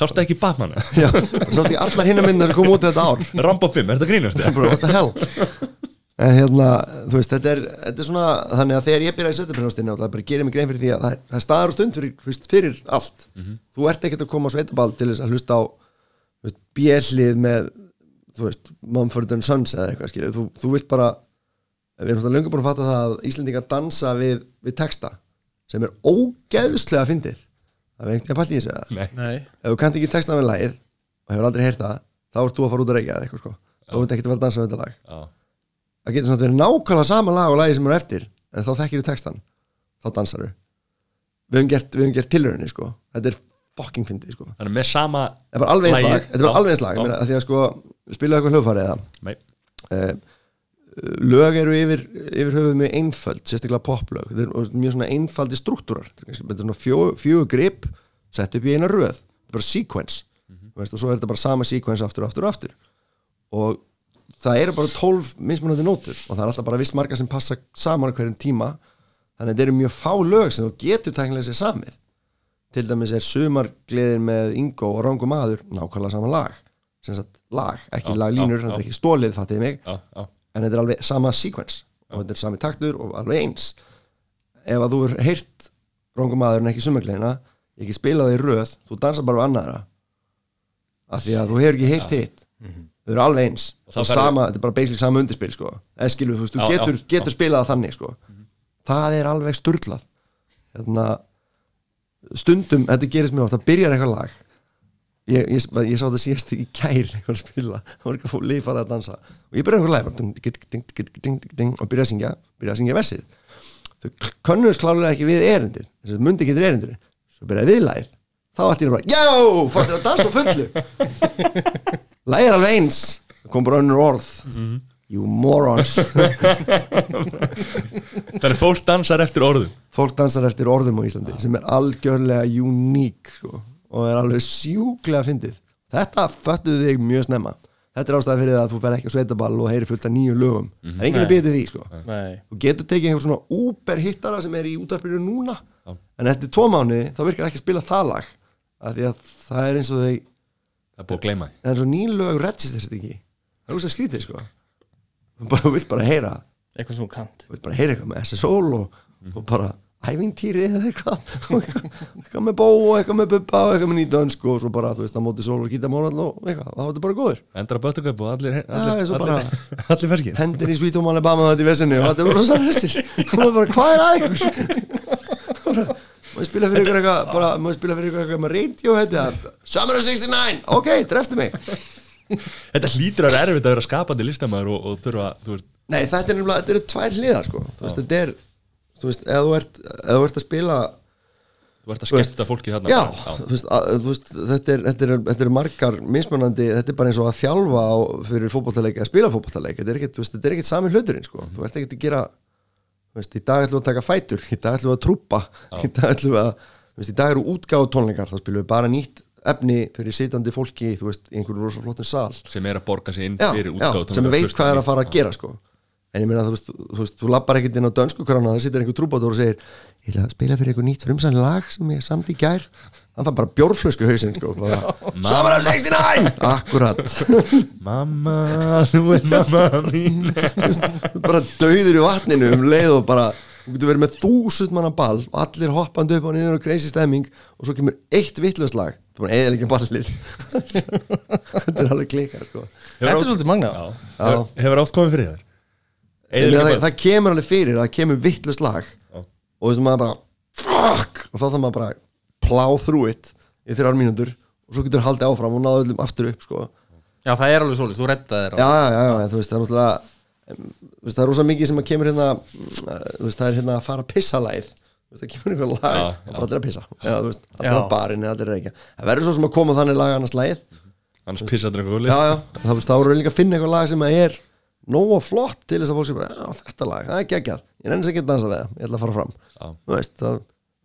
Sástu ekki Batman? *laughs* Já, sástu ekki allar hinna myndina sem kom út þetta ár? Rambo 5, er þetta grínast? *laughs* What the hell? En hérna, þú veist, þetta er, þetta er svona Þannig að þegar ég byrjaði sveitabrjónastinni Það bara gerir mig grein fyrir því að það er, það er staðar og stund fyrir, fyrir allt. Þú ert ekkert að koma á sveitaball til þess að hlusta á bjellið með Þú veist, Mumford and Sons eða eitthvað skilur þú, þú vilt bara Við erum svona löngu búin að fatta það að Íslendingar dansa við, við texta sem er ógeðslega fyndið Það er einhvern veginn að pæla í þessu eða? Nei, ef þú kannt ekki texta með lagið og hefur aldrei heyrt það þá ert þú að fara út að reykja eða eitthvað sko. Þú veit ekki að vera að dansa með þetta lag. Já, það getur svona verið nákvæmlega sama lag og lagi sem eru eftir en þá þekkir þú textan þá dansar þú við höfum gert, gert tilrauninni sko. Þetta er fucking fyndið sko. Þannig með sama þetta er bara alveg eins Lagið. lag. Þetta er bara Já. alveg eins lag. Að því að sko lög eru yfir, yfir höfuð með einföld, sérstaklega poplög. Þetta er mjög svona einfaldi struktúrar. Þetta er svona fjögur grip sett upp í eina röð, þetta er bara sequence. Mhm. veist, og svo er þetta bara sama sequence aftur og aftur og aftur. Og það eru bara 12 mismunandi nótur og það er alltaf bara viss marga sem passa saman hverjum tíma. Þannig að þetta eru mjög fá lög sem þú getur tæknilega sér samið. Til dæmis er sumargleðin með Ingo og Rangu maður nákvæmlega sama lag. Sem sagt lag, ekki Já, laglínur, er já. ekki stólið fattiði mig en þetta er alveg sama sequence. Og þetta er sami taktur og alveg eins. Ef að þú er heyrt rongum maður en ekki sumagleina ekki spilað í röð, þú dansar bara við annara. Af því að þú hefur ekki heyrt hitt. Þau eru alveg eins. Og sama, þetta er bara basically sama undirspil sko. eða skilur þú veist, þú Já, getur, já, getur spilað það þannig sko. það er alveg sturlað. Þarna, stundum, þetta gerist mjög oft það byrjar eitthvað lag ég, ég, ég sá þetta síðast í kær þegar ég var að spila, það var eitthvað líf farið að dansa. Og ég byrjaði einhver ding, og byrjaði að syngja byrjaði að syngja versið. Þau könnust klálega ekki við erindið. Þess að mundi getur erindur svo byrjaði viðlæð þá allt í einu bara, já, fórtir að dansa á fullu. *laughs* Lægir alveg eins. Það kom bara önnur orð. You morons. *laughs* Þannig fólk dansar eftir orðum. Fólk dansar eftir orðum á Íslandi sem er algjörlega uník sko, og er alveg sjúklega fyndið. Þetta föttuðu þig mjög snemma. Þetta er ástæðan fyrir það að þú fer ekki á sveitaball og heyri fullt af nýju lögum. Það er enginn að Nei. byrja því sko. nei. Þú getur tekið einhver svona úber hittara sem er í útarpinu núna Já. en eftir tvo mánu þá virkar ekki að spila það lag af því að það er eins og þau Það er búið að gleyma það er eins og nýn lög registrist ekki. Það er úr sem skrítið sko. Þú bara vilt bara heyra. Eitthvað sem þú kant þú veit bara heyra eitthvað með SSOL og, og bara ævintýri eða eitthvað. Eitthvað, með bó og eitthvað með bubba og eitthvað með nýtönsk og svo bara þú veist að móti sól og gíta mórall og eitthvað, þá er þetta bara góður. Endra böttuköp og allir Allir, ferskir. hendin í Home Alabama þetta í vesinu og þetta er bara svo bara hvað er að ykkur? Maður spila fyrir ykkur eitthvað bara maður spila fyrir ykkur eitthvað með radio Summer of 69, ok, dreftu mig. Þetta hlýtur að vera erfitt að vera skapandi listamæður og, og þurfa, Nei, er þetta eru tvær hliðar sko þú veist, er þú ert, ef þú ert að spila Þú ert að skemmta fólki þarna Já, þú veist, að, þú veist þetta, er, þetta, er, þetta er margar mismunandi þetta er bara eins og að þjálfa á, fyrir fótbolltaleik að spila fótbolltaleik þetta er ekkit, þú veist, þetta er ekkit sami hluturinn sko. þú ert ekkit að gera þú veist, í dag ætlum við að taka fætur í dag ætlum við að trúpa í dag ætlum við að þú veist, í dag eru útgáð tónleikar þá spilum við bara nýtt efni fyrir sitandi fólki þú veist, í einhverju rosa flottum sal. Sem er að borga sig inn já, fyrir já, útgáð sem veit hvað er að fara að gera sko. En ég meina þú veist, þú, veist, þú lappar ekkert inn á dönsku krana það situr einhver trúbátur og segir ég ætla að spila fyrir einhver nýtt frumsann lag sem ég samt í gær. Hann fann bara bjórflösku hausinn sko, bara, Summer of 69 akkurat Mamma, þú er mamma mín. Veist, bara döður í vatninu um leið og bara þú getur verið með þúsund manna ball og allir hoppandi upp og niður og crazy stemming og svo kemur eitt vittlöst lag. Þú er eða ekki ballið. *laughs* Þetta er alveg klika sko. Þetta er svolítið magna. Hefur- oft komið fyrir þér það, það kemur alveg fyrir það kemur vittlust lag. Já. og þessum maður bara fuck! Og þá þarf maður bara að plow through it í þrjár mínútur og svo getur haldið áfram og náðu öllum aftur upp sko. Já, það er alveg svolítið, þú reddaði þér á já, já, já, já, þú veist, það er náttúrulega em, þú veist, það er rosa mikið sem að kemur hérna mm, þú veist, það er hérna að fara að pissa læð þú veist, það kemur einhver lag Já, og fara allir að pissa. Já, þú veist, allir Já. á barinu, allir að reykja. Það verður svo sem að koma þannig lag annars lagið. Annars pissaður eitthvað já, gulli. já, þá þá eru líka að finna eitthvað lag sem að er nógu flott til þess að fólk sé bara, þetta lag, það er geggjað. Ég nenni sem ekki að dansa við það, ég ætla að fara fram. Þú veist, það,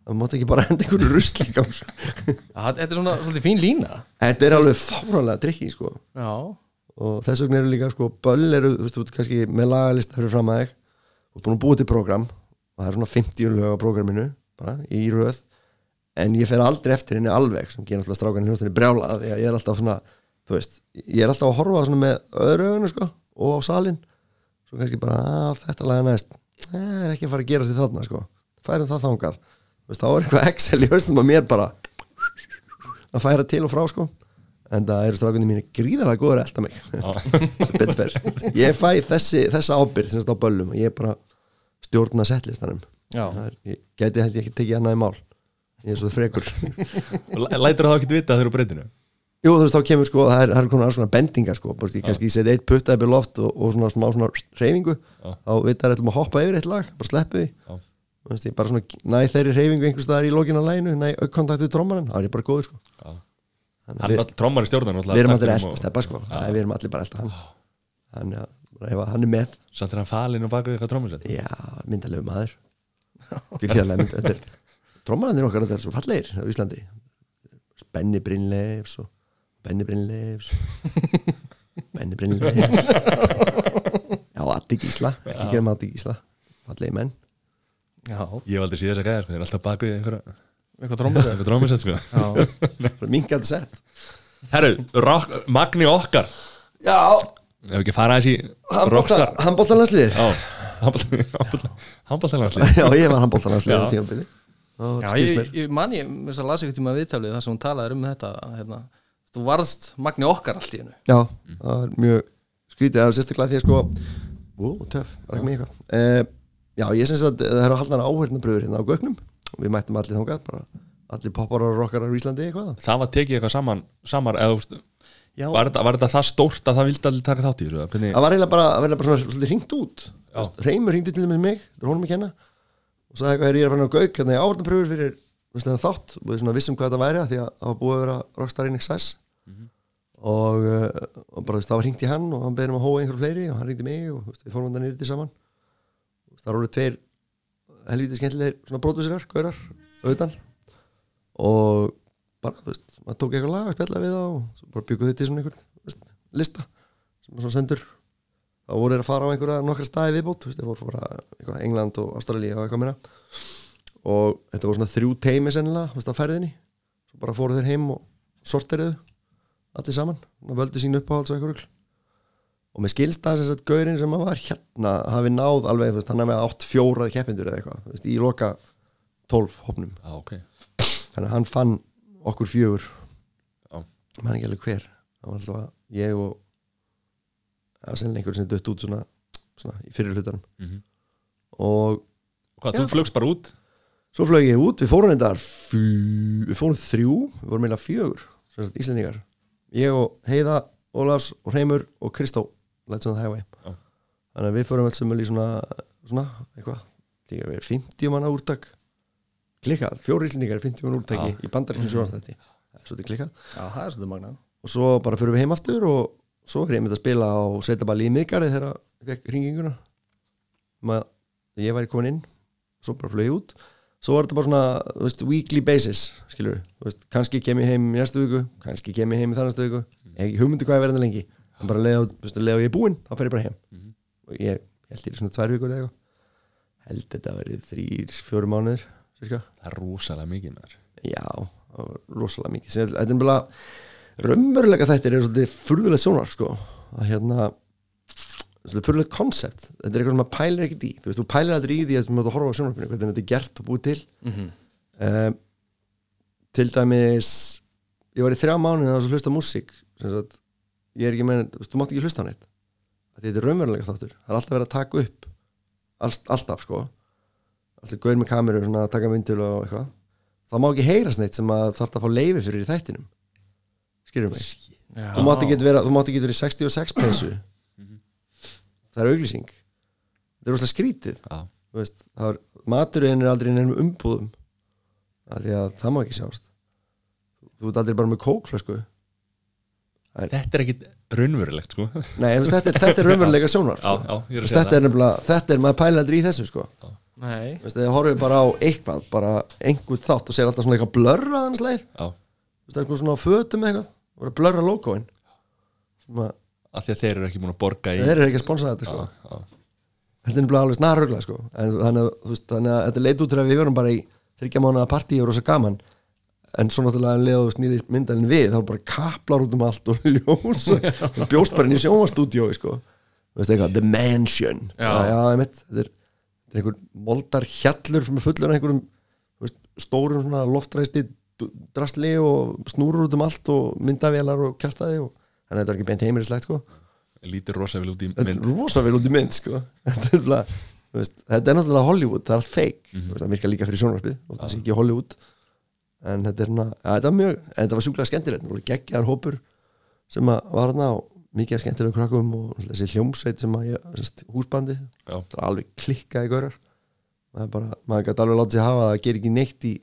það mátti ekki bara *laughs* henda einhverju rusl í gang sko. Þetta er svona svolítið fín lína. Þetta er alveg fáranlega trikki, sko. Og þess vegna eru líka, sko, böll eru þú veist, þú kannski með lagalista fyrir fram að þig og búin að búa til program og það er svona 50 lög á programminu bara, í röð. En ég fer aldrei eftir henni alveg sem gerir alltaf strákan hljóstinni brjála ég er alltaf svona, þú veist ég er alltaf að horfa svona með öðru ögunu sko, og á salin svo kannski bara, að þetta laga næst. Það er ekki að fara að gera sér þarna sko. færum það þangað. Þú veist, þá er eitthvað Excel í haustum að mér bara að færa til og frá sko. en það eru strákunni mínu gríðarlega góður að elda mig. *laughs* Ég fæ þessi, þessa ábyrð sem þetta á böllum og ég bara stjórna settlistanum er, ég gæti held ég ekki tekið annað í mál. Ég er svo frekur *laughs* Læ- Lætur það ekki vita eru á breytinu Jú, þú veist, þá kemur sko, það er, það er konar svona bendingar sko, bara, ég kannski setja eitt putta í loft og, og svona smá svona reyfingu Já. þá veit það ætlum að hoppa yfir eitt lag bara sleppu því, Já. þú veist, ég bara svona næ þeirri reyfingu einhvers staðar í lókinu á læginu næ aukkontakt við trommarinn, þá er ég bara góður sko. Þannig að er trommar í stjórnan við erum allir elda steppa sko, það, við erum allir bara elda hann. Þannig að að hann er með. Samt er hann falinn og baka eitthvað trommusett? Já, mynd, Benny Brynleifs. Benny Brynleifs. Já, Addi Gísla. Ekki með Addi Gísla. Fallegi menn. Já, Ég valdi síðan að gæðar, þeir eru alltaf baka eitthvað eitthvað eitthvað trommusett sko. Já, minkandi sett. Herru, Magni okkar. Já, Ef ekki fara aðeins í rockstar. handbóltalanslið Já, handbóltalanslið Já, ég var handbóltalanslið Já. á tímabili Já ég, ég man ég, mér finnst að lasa ykkur tíma viðtalið þar sem hún talaði um þetta hérna, þú varðst magni okkar allt í hennu Já, það er mjög skrítið það er sérstaklega því að sko var ekki mig eitthvað. Uh, Já, ég syns að það eru haldana áhörnabröður hérna á gögnum. Og við mættum allir þangað bara allir popparar og rockarar í Íslandi eitthvað. Það var tekið eitthvað saman Samar, eða þú veist Já, Var þetta, var þetta það stórt að það vildi allir taka þátt í þessu? Hvernig, Það var eiginlega bara, bara svona svolítið hringt út. Reymur hringdi til með mig, honum að kenna og sagði eitthvað, er ég er að fara á gauk hérna í áhörnabröður fyrir þátt. Og við svona vissum hvað þetta væri af því að það var búið að vera Rockstar in Excess og, uh, og bara þú veist, það var hringt í hann og hann beðið um að hóa einhverjum fleiri og hann hringdi mig og við fórum hann nýrið til saman. Það eru tveir helvítið skemmtilegir svona brótusirar, gaurar, auðan og bara, þú veist, maður tók eitthvað lag að spjalla við það og bara bygguð þið til svona einhvern veist, lista sem maður svona sendur. Þá voru þeir að fara á einhverja nokkra staði viðbót þú veist, þeir voru bara eitthvað England og Ástralía og eitthvað meira. Og þetta voru svona þrjú teimi sennilega, þú veist, á ferðinni. Svo bara fóru þeir heim og sorteriðu allir saman, og völdu sín uppáhalds og eitthvað rugl. Og með skilstað þess að gaurinn sem var hérna hafi náð alveg, þú veist, hann hafi átt fjórað keppindur eða eitthvað, þú veist, í loka tólf hopnum, Já, ok. Þannig að hann fann okkur fjögur. Já. maður ekki alveg hver. Það var alltaf að ég og að sennilega einhver sem dött út svona, svona í fyrir hlutanum. Mhm. og Hvað, þú flugst bara út? svo flög ég út, við fórum þetta við fórum þrjú, við vorum meila fjögur Íslendingar ég og Heiða, Ólafs og Hreimur og Kristó Let's on the Highway. Já. þannig að við fórum alls sömul í svona svona, eitthvað, líka við 50 manna úrtak. Klikkað, fjóri Íslendingar í 50 manna úrtaki í bandaríkjum sjónastætti það er svolítið klikkað. Já, það er svolítið magna og svo bara fyrir við heim aftur og svo er ég myndið að spila á Sveitaballi í miðgarið þegar ég fekk hringinguna. Um að ég væri komin inn svo bara flög ég út svo var þetta bara svona, veist, weekly basis skilur við, kannski kem ég heim í næstu viku kannski kem ég heim í þannastu viku. Ekki hugmyndi hvað ég verði lengi. En bara á ég er búinn, þá fer ég bara heim. Og ég held ég svona tvær eða eitthvað. Held þetta verið þrýr, fjóru mánuður cirka Það er rosalega mikið maður. Já, rosalega mikið. Þetta er bara raunverulega þættir eru svolítið furðulegt sjónar sko. að hérna svolítið furðulegt koncept þetta er eitthvað sem maður pælir ekkert í. Þú veist, þú pælir aldrei í því að þú mátt að horfa á sjónarpinu hvernig þetta er gert og búið til. Mhm. um, til dæmis ég var í þrjá mánuði að hlusta á músík sem sagt, ég er ekki með þú veist, þú mátt ekki hlusta á neitt. Þetta er raunverulega þáttur. Það er alltaf verið að taka upp allt, alltaf sko. Alltaf gauð með kameru svona, að taka myndil og eitthvað. Það má ekki heyrast neitt sem að þarf að fá leifi fyrir í þættinum. Skilur mig? Vera, þú mátt ekki vera í 66 peysu það er auglýsing. Það er rosalega skrítið. Já, Þú veist, það er, maturinn er aldrei í nefnum umbúðum af því að það má ekki sjást. Þú ert aldrei bara með kókflösku. Þetta er ekkit raunverulegt sko. Já, nei, veist, þetta, er, þetta er raunveruleika sjónar sko. já, er að þetta er nefnilega, þetta er maður pælir aldrei í þessu sko. Nei, Þú veist, þegar horfið bara á eitthvað bara einhvern þátt og segir alltaf svona eitthvað blörra hans leið, Já, þú veist, eitthvað svona á fötum eitthvað, og bara blörra logoinn sem að af því að þeir eru ekki múin að borga í þeir eru ekki að sponsa þetta sko. Já, já, þetta er nefnilega alveg snarrugla sko. en þannig, að- veist, þannig að þetta leit út til að við verum bara í þryggja mánuða partí og rosa gaman. En svo náttúrulega en leðu snýri myndalinn við þá bara kaplar út um allt og *laughs* ljós. Og bjóst bara inn í sjónvastúdíói sko, The Mansion. Já. já, já einmitt, þetta er, er einhver moldar hjallur sem er fullur af einhverjum veist, stórum loftræsti d- drasli og snúrur út um allt og myndavélar og kjartaði og þannig að þetta er ekki beint heimilislegt sko. Lítur rosa vel út í mynd. rosa vel út í mynd sko. *laughs* þetta, er er náttúrulega Hollywood það er allt fake, mm -hmm. það virkar líka fyrir sjónvarpið það sé ekki Hollywood. En þetta er ja, þetta var mjög en þetta var sjúklega skemmtilegt, geggjar hópur sem að var þarna og mikið skemmtilega krökkum og þessi hljómsveit sem að ég, sérst, húsbandi Já. það er alveg klikkaði gaurar. Það er bara, maður gæti alveg látið sig hafa það að gera ekki neitt í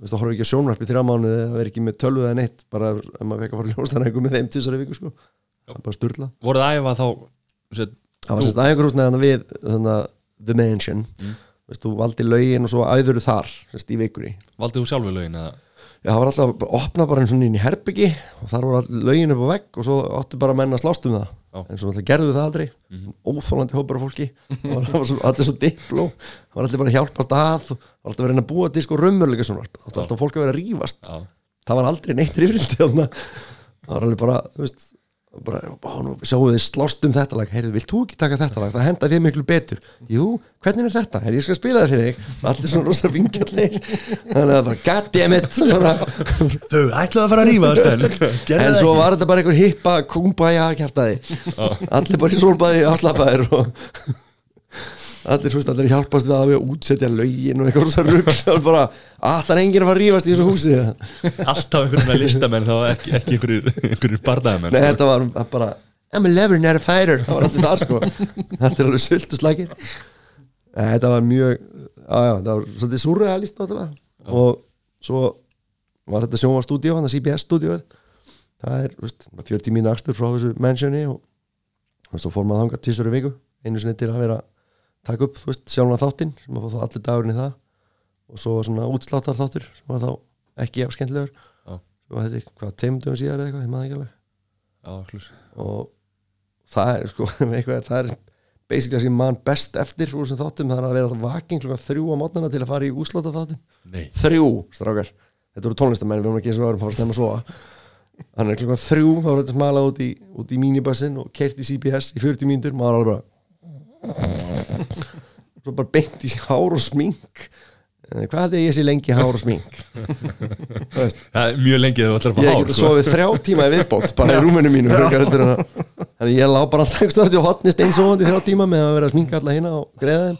veist, það horfir ekki á sjónvarpi þrjá mánuði eða vera ekki með tölvu eða neitt bara ef maður fekk að fara hljómsdana með þeim tísari viku sko, það er bara sturla. Voruð að æfa þá set, það var sérst æfingarhúsnaði við þannig að The Mansion. Veist, þú valdi lögin og svo æður þar sérst, í vikunni. Valdið þú sjálfur lögin að Já, það var alltaf að opna bara eins og inn í herbyggi og þar voru all- lögin upp á vegg og svo áttu bara menn að slást um það. Já. en svo alltaf gerðu það aldrei. Óþólandi hópar af fólki. Og *laughs* það var allir svo dipló. Það var allir bara að hjálpast að og var alltaf að reyna að búa sko raunmörleika svona það var alltaf fólk að vera að rífast. Já, það var aldrei neitt rifrildi þarna. Það var alveg bara, þú veist sjáum við slást um þetta lag. Heyrðu, vilt þú ekki taka þetta lag, það henda þér miklu betur. Jú, hvernig er þetta, er ég skal spila það fyrir þig. Allir svona rosa vingjallir þannig að bara, goddammit. *laughs* Þau ætlaðu að fara að *laughs* þetta en svo var þetta bara einhver hippa kumbaya kjartaði allir bara í solbaði afslappaðir og allir veist, allir hjálpast við að við að útsetja lögin og eitthvað rosa rugg það var bara, allar enginn að fara að rífast í þessu húsi? Alltaf einhverjum með listamenn þá ekki, ekki einhverjur bardaðamenn Nei, þetta var bara I'm a lover, not a fighter. Það var allir það sko. Þetta er alveg sultu slækir Þetta var mjög já, Það var svolítið surrealist náttúrulega. Og svo var þetta sjónvarstúdíó Þannig að CBS stúdíóið. Það er veist, 40 mínu akstur frá þessu mansioni Og, og svo fór maður þangað tísur í viku Einu sinni til að vera að taka upp þú veist, sjálfna þáttinn sem að fá þá allir dagurinn í það. Og svo var svona útsláttar þáttur sem var þá ekki jafn skemmtilegur. Já. og þetta hvað, teimdöfum síðar eða eitthvað, ég maður ekki alveg. Klús og það er sko *laughs* eitthvað, það er basically sem mann best eftir úr þessum þáttum, það er að vera alltaf vakin klukkan þrjú á mótnana til að fara í úsláta þáttum nei, þrjú, strákar, þetta voru tónlistamenn við erum ekki eins og varum að fara að stemma svo þannig er klukkan þrjú, þá var þetta smalað út í, út í minibussin og kert í CBS í 40 mínútur, maður alveg bara svo bara beint í hár og smink. Hvað held ég að ég sé lengi hár og smink? Það er mjög lengi þegar þú ætlar að fá ég hár geti sko. sofið þrjá tíma í viðbót bara í rúminu mínu að- þannig ég lá bara alltaf staðar til hotnist einsofandi þrjá tíma með að vera að sminka alla hérna og greiða þeim.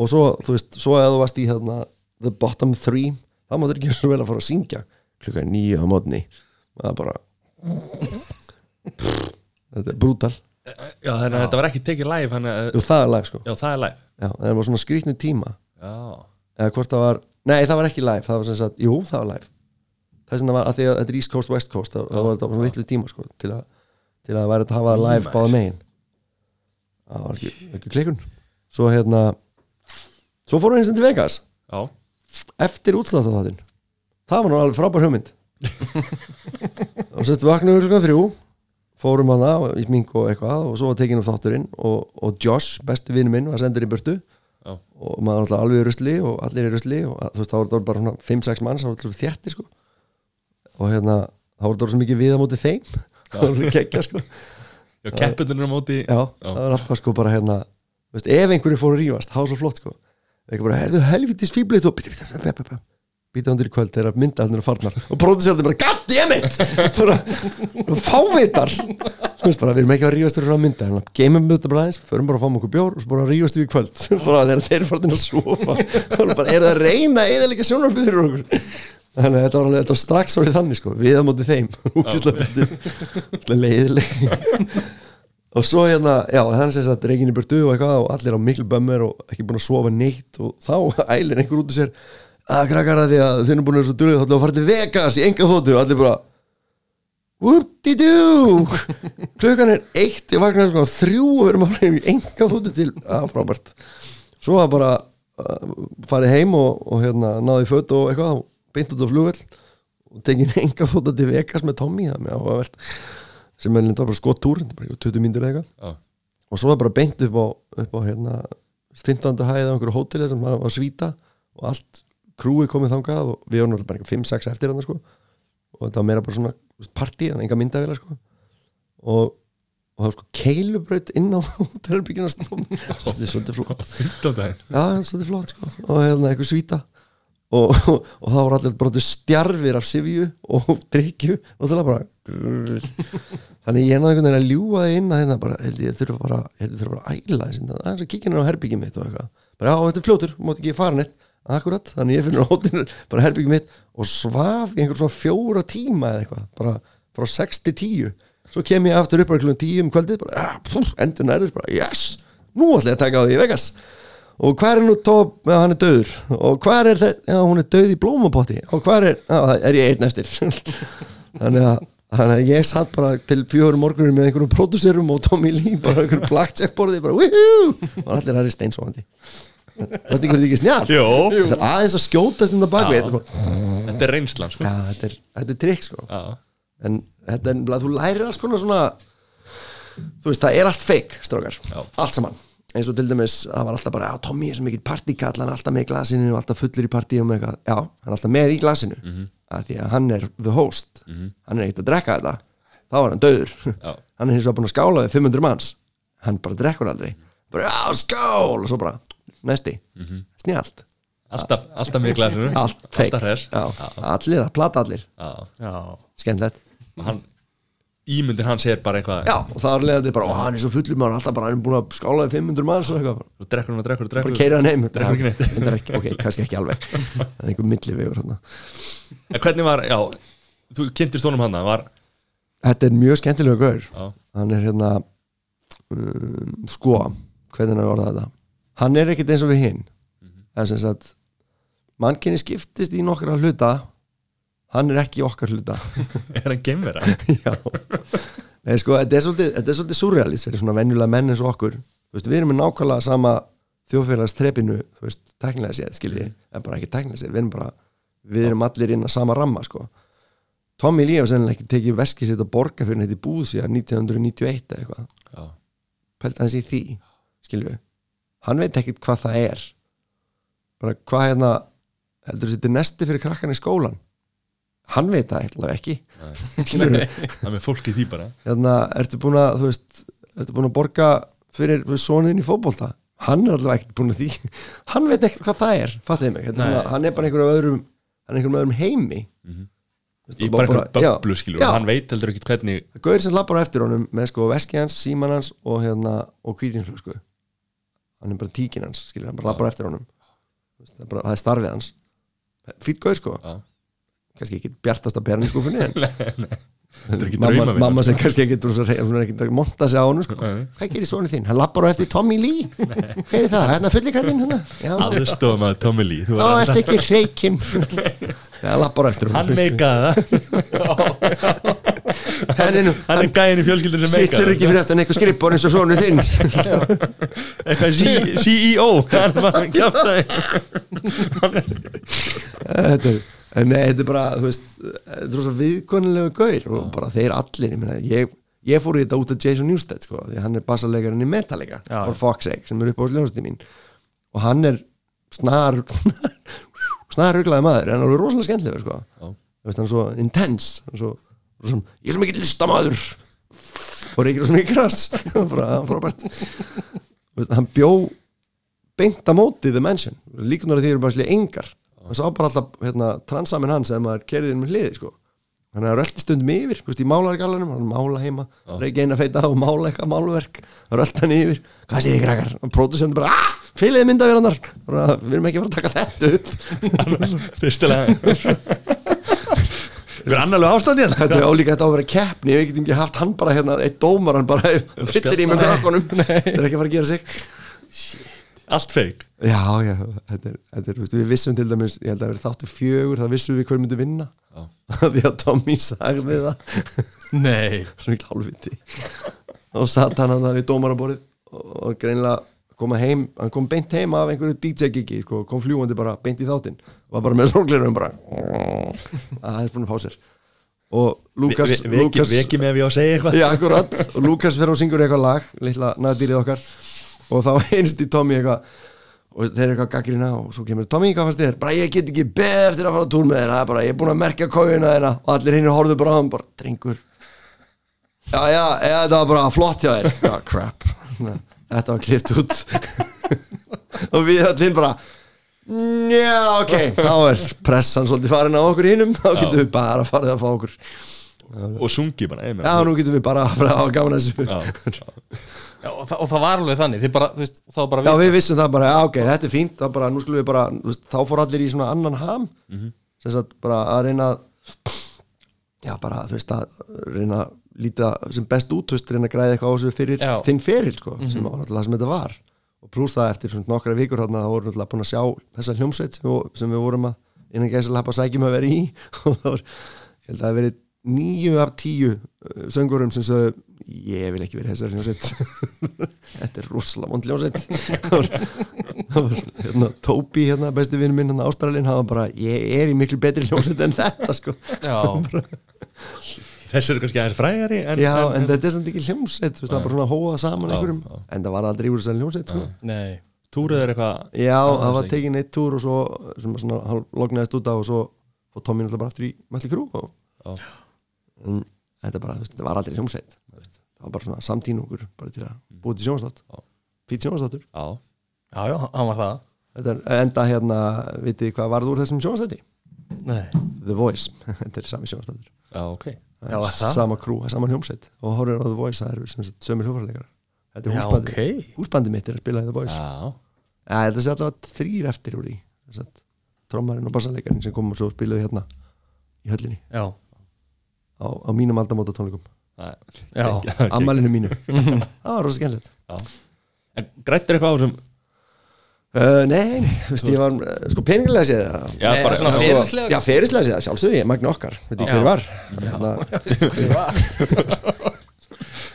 Og svo, þú veist, svo eða þú varst í hérna, the bottom three þá máttur ekki svo vel að fara að syngja klukkan nýju á mótni það er bara þetta er brútal já, þannig að þetta var ekki tekið live að, Jú, það er live sko. Já, það er live. Já, það var svona skrýtnu tíma. Já, eða hvort það var, nei það var ekki live það var sem sagt, jú það var live. Þess vegna var að því að þetta er East Coast West Coast þá þá var þetta svona vitlu tíma sko til að, til að væri að hafa það live báða megin. Það var ekki, ekki klikun svo hérna svo fórum við eins og til Vegas. Já, eftir útsláta þáttinn það var nú alveg frábær hugmynd *laughs* fórum að það í smink og eitthvað og svo var tekin upp þátturinn og, og Josh, bestu vinnu minn, var sendur í burtu já, og maður alltaf alveg í rusli og allir í rusli og þú veist, þá var þetta bara svona 5-6 manns, það var alltaf þjætti sko og hérna, þá var þetta svo mikið við á móti þeim það var alveg kekkja sko já keppundunum á móti já, það var alltaf sko bara hérna veist, ef einhverju fór að rífast, það var svo flott sko eitthvað bara, herðu helvitis fýblit og býta, undir í kvöld þegar myndaðnir farnar. Og pródusérði bara, goddammit bara, bara fávitar. Þú veist bara, við erum ekki að rífast fyrir að mynda geymum við þetta bara aðeins, förum bara að fá okkur bjór og svo bara rífast við í kvöld. *laughs* Bara þegar þeir eru farin að sofa. Er bara, er það að reyna eða líka sjónarbið fyrir okkur? Þannig að þetta var, alveg, þetta var strax orðið þannig sko, við á móti þeim. *laughs* Leiðileg og svo hérna, já, hann sem sagt reikin í burtu og og allir á miklu bömmur og ekki búin að sofa neitt. Og þá *laughs* ælir einhver út í sér að krakkar að því að þeir eru búin að vera svo dulið þá við að fara til Vegas í enga þóttu og allir bara Whoop-de-doo. *laughs* Klukkan er eitt, ég vakna klukkan þrjú og við erum að fara í enga þóttu til að frábært. Svo var bara uh, farið heim og, og hérna náði fött og eitthvað og beint út á flugvell og tekin enga þóttu til Vegas með Tommy það með áhugavert. Sem er bara skott túr, þetta er bara eitthvað 20 mínútur eða eitthvað. Já, og svo var bara beint upp á, upp á hérna, 15. hæðið á einhverju hóteli sem var var svíta og allt krúið komið þangað og við vorum alltaf bara 5-6 eftir hann sko. og þetta var meira bara svona partí, þannig enga myndavila sko. og, og það var sko keilubraut inn á hótelherbyggina þetta er svolítið flott. 15 daginn já, svolítið flott sko. og hérna eitthvað svíta. Og, og, og það voru allir bara stjarfir af sifju og drikju og það bara þannig ég er náttúrulega einhvern veginn að ljúga það inn að hérna bara, held ég þurfa bara bara að æla það er að kíkja inn á herbyggjum mitt og eitthvað, bara já, þetta er fljótur mátt ekki fara neitt, akkurat, þannig ég finnur á hótinu bara herbyggjum mitt og svaf í einhver svona fjóra tíma eða eitthvað bara frá 6 til 10 svo kem ég aftur upp bara klukkan 10 um kvöldið bara, ja, pff, endur nærður, bara, yes nú ætla ég að taka á því í Vegas. Og hvað er nú að hann er döður og hvað er þetta, já hún er döð í blómapotti. Og hvað er, já það er ég einn eftir. *laughs* Þannig að þannig að ég satt bara til fjórum morgunum með einhverjum pródúserum og Tommy Lee bara einhverjum blackjack borði bara woohoo! Og allir er steinsóðandi þetta er ekki snjál þetta er aðeins að skjótast inn á bakvið. Þetta er, Þetta er reynslan sko. Já, þetta er, þetta er trikk sko. Já, en þetta er, þú lærir alls konar svona þú veist, það er allt fake strákar, Já. allt saman. Eins og til dæmis, það var alltaf bara, já, Tommy er svo mikið partíkall, hann er alltaf með í glasinu og alltaf fullur í partíum og eitthvað, já, hann er alltaf með í glasinu. Mm Mhm. -hmm. því að hann er the host. Hann er ekkert að drekka þetta. Þá er hann döður Já. hann er hins vegar búin að skála við 500 manns. Hann bara drekkur aldrei. Bara, já, skál, og svo bara, næsti snjált, alltaf, alltaf glasinu allt fake. Alltaf hress. Já, allir, að plata allir, hann, Ímyndin hans er bara eitthvað. Já, og það er leiðandi bara, hann er svo fullur maður, alltaf bara, hann er búin að skála við 500 manns og eitthvað, Og drekkur hann og drekkur og drekkur. Bara keira hann heim. Drekkur ekki neitt. Ok, kannski ekki alveg. Það er einhver millivegur hérna En hvernig var, já Þú kynntist honum hann var Þetta er mjög skemmtilega gaur. Hann er hérna um, Sko, hvernig hann er orðað þetta Hann er ekkit eins og við hinn. Það er sem sagt Mannkinni skiptist í nokkra hluta Hann er ekki okkar hluta. *laughs* Er hann geimvera? *laughs* Já. Nei, sko, þetta er svolítið, svolítið surrealist fyrir svona venjulega menn eins og okkur. Veist, við erum með nákvæmlega sama þjóðfélags trepinu, þú veist, teknilega séð skilji, en bara ekki teknilega séð við erum bara, við erum allir inn að sama ramma sko. Tommy Lee hefur sennilega ekki tekið veskið sitt að borga fyrir neitt í búð síðan 1991 eða eitthvað. Já, pælta hans í því, skilju hann veit ekkit hvað það er. Bara hvað hérna heldur þetta er nesti fyrir krakkan í skólan hann veit það eitthvað ekki. *laughs* Það er með fólk í því bara. Hérna, ertu búin að þú veist, ertu búin að borga fyrir sonin í fótbolta? Hann er allavega ekkert búin að því. *laughs* Hann veit ekkert hvað það er, fattiði mig. Nei. svona, hann er bara einhverjum öðrum hann er einhverjum öðrum heimi. Mm Í bara einhverjum böblu skilur já, og hann veit heldur ekkert hvernig það gauður sem lappar á eftir honum með sko veski hans, síman hans og hérna og kvítinslu sko hann er bara tíkin hans, skilur, hann bara lappar á eftir honum. Það er, bara, það er starfið hans. Fýtt gauður sko. Já. kannski *laughs* ekki bjartasta pern í skúfunni mamma, mamma sem kannski ekki er að monta sig á honum sko. Hvað gerir svona þinn, hann lappar á eftir Tommy Lee. *laughs* Hvað er það, hérna fullikallinn hérna? Aðstofum að Tommy Lee þá ert ekki reikinn *laughs* hann lappar á eftir hann honum meikaði það hann er hann er gæðin í fjölskyldun sem sittur meikaði ekki fyrir eftir einhver skrippor eins og svona þinn. *laughs* Eitthvað CEO hann var þetta er en nei, þetta er bara, þú veist þetta er svo viðkonulegu gaur og bara þeir allir, ég meina, ég, ég fór í þetta út af Jason Newsted, sko, því hann er bassalegarinn í Metallica, for fuck's sake sem er upp á sljóðstíð mín. Og hann er snar *laughs* snar ruglaði maður, en hann er rosalega skemmtilegur, sko, veist, hann er svo intense, hann er svo, svo ég er svo mikill listamaður. Og reykir svo mikið krass bara, frábært. Hann bjó beint á móti The Mansion. Líkunar að því eru bara slega engar. Og sá bara alltaf hérna, transamin hans sem maður kerði inn með hliði sko. hann er röldi stundum yfir veist, í málargallanum, hann mála heima reykja eina feita og mála eitthvað máluverk hann yfir, hvað séð þið krakkar? Og pródusent bara, ah, fylgðið mynda við hann við erum ekki að fara að taka þetta upp. *laughs* Fyrstilega *laughs* við erum annarlega ástandi hérna. Þetta er álíka þetta á að vera keppni við getum ekki haft hann bara hérna, eitt dómar hann bara *laughs* fyllir í með krakkonum þetta er ekki að fara að gera sig. Allt feik Já, já, þetta er, þetta er, við vissum til dæmis, ég held að vera þáttu fjögur, það vissum við hver myndi vinna. *laughs* Því að Tommy sagði það. Nei. *laughs* Svona ekki hálfviti og satt hann hann við dómaraborið og, greinilega koma heim hann kom beint heim af einhverju DJ-gigi sko, kom fljúandi bara beint í þáttinn var bara með sólglerum bara. Að *laughs* það er búin að fá sér. Og Lukas, Ve- ve- veki, Lukas veki með ég á að segja eitthvað. Já, akkurat, og Lukas fyrir og syngur eitthvað lag litla naðdýrið okkar. Og þá *laughs* einst í Tommy eitthvað og þeir eru eitthvað gaggrina og svo kemur Tommy, hvað fannst þér? bara ég get ekki beð eftir að fara á túr með þér. Það er bara, ég er búin að merkja kójuna þeirna og allir hinn horfðu bara á hann, bara, drengur. Já, já, já, þetta var bara flott hjá þér. Já, crap *laughs* þetta var klift út. *laughs* Og við allir bara já, ok, *laughs* þá er pressan svolítið farin á okkur hinnum þá getum við bara farið að fá okkur. Og sungi bara meina. já, nú getum við bara að fara að gána þessu. Já, *laughs* Já, og, það, og það var alveg þannig bara, veist, það var bara Já, við vissum það bara, já, ok, þetta er fínt bara, nú skulum við bara, veist, þá fór allir í svona annan ham. Sem sagt, bara að reyna að já, bara, þú veist, að reyna að líta sem best út, reyna að græða eitthvað á þessu fyrir Já. þinn feril, sko, sem var náttúrulega sem þetta var. Og pluss það eftir svona nokkra vikur þarna, það voru náttúrulega búin að sjá þessa hljómsveit sem, við- sem við vorum að innan gæsa lappa sækjum að vera í. *laughs* Og það var, ég held að það hafi verið níu af tíu uh, söngurum sem sagði ég vil ekki verið þessari hljómsveit. *laughs* Þetta er rosalega vond hljómsveit. *laughs* Það var, hérna, Tóbi, hérna, besti vinn minn hérna, Ástralin, hann var bara, ég er í miklu betri hljómsveit en þetta sko. Já, þessi eru kannski aðeins frægari en, já, en þetta er samt ekki veist, það er bara svona að hóa saman einhverjum. en það var aldrei úr þessari hljómsveit sko. nei. Túrið er eitthvað já, það var tekin eitt túr og svo hann lognaðist út á og svo fór Tommy náttúrulega bara aftur í Mötli Krú og en þetta, bara, þú veist, þetta var aldrei veist. það var bara svona samtínugur bara til að búið til sjónastátt fýtt sjónastáttur já, Já, já, hann var það. Þetta er enda hérna, vitið hvað varð úr þessum sjónastætti? Nei, The Voice, *laughs* þetta er sami sjónastáttur já, ok Já, sama krú, sama hljómsveit. Og horfir á The Voice, það eru sem sagt sömur hljófarleikar þetta er já, húsbandi, ok. Húsbandi mitt er að spila í The Voice. Já, ja, þetta sé allavega þrýr eftir úr því. Trommarinn og bassaleikarin sem kom og svo spilaði hérna í höllinni. Já, á, á mínum aldamóta tónleikum. Já, Já. já ammælinu mínu *laughs* það var rosa skemmtilegt. Grættir eitthvað á þessum uh, nei, nei, þú veist, ég var uh, sko peningilega séð það já, bara, svona sko, ferilslega? já, ferislega séð það, sjálfsögði, magni okkar veit ekki Já. *laughs* hver var? Hérna,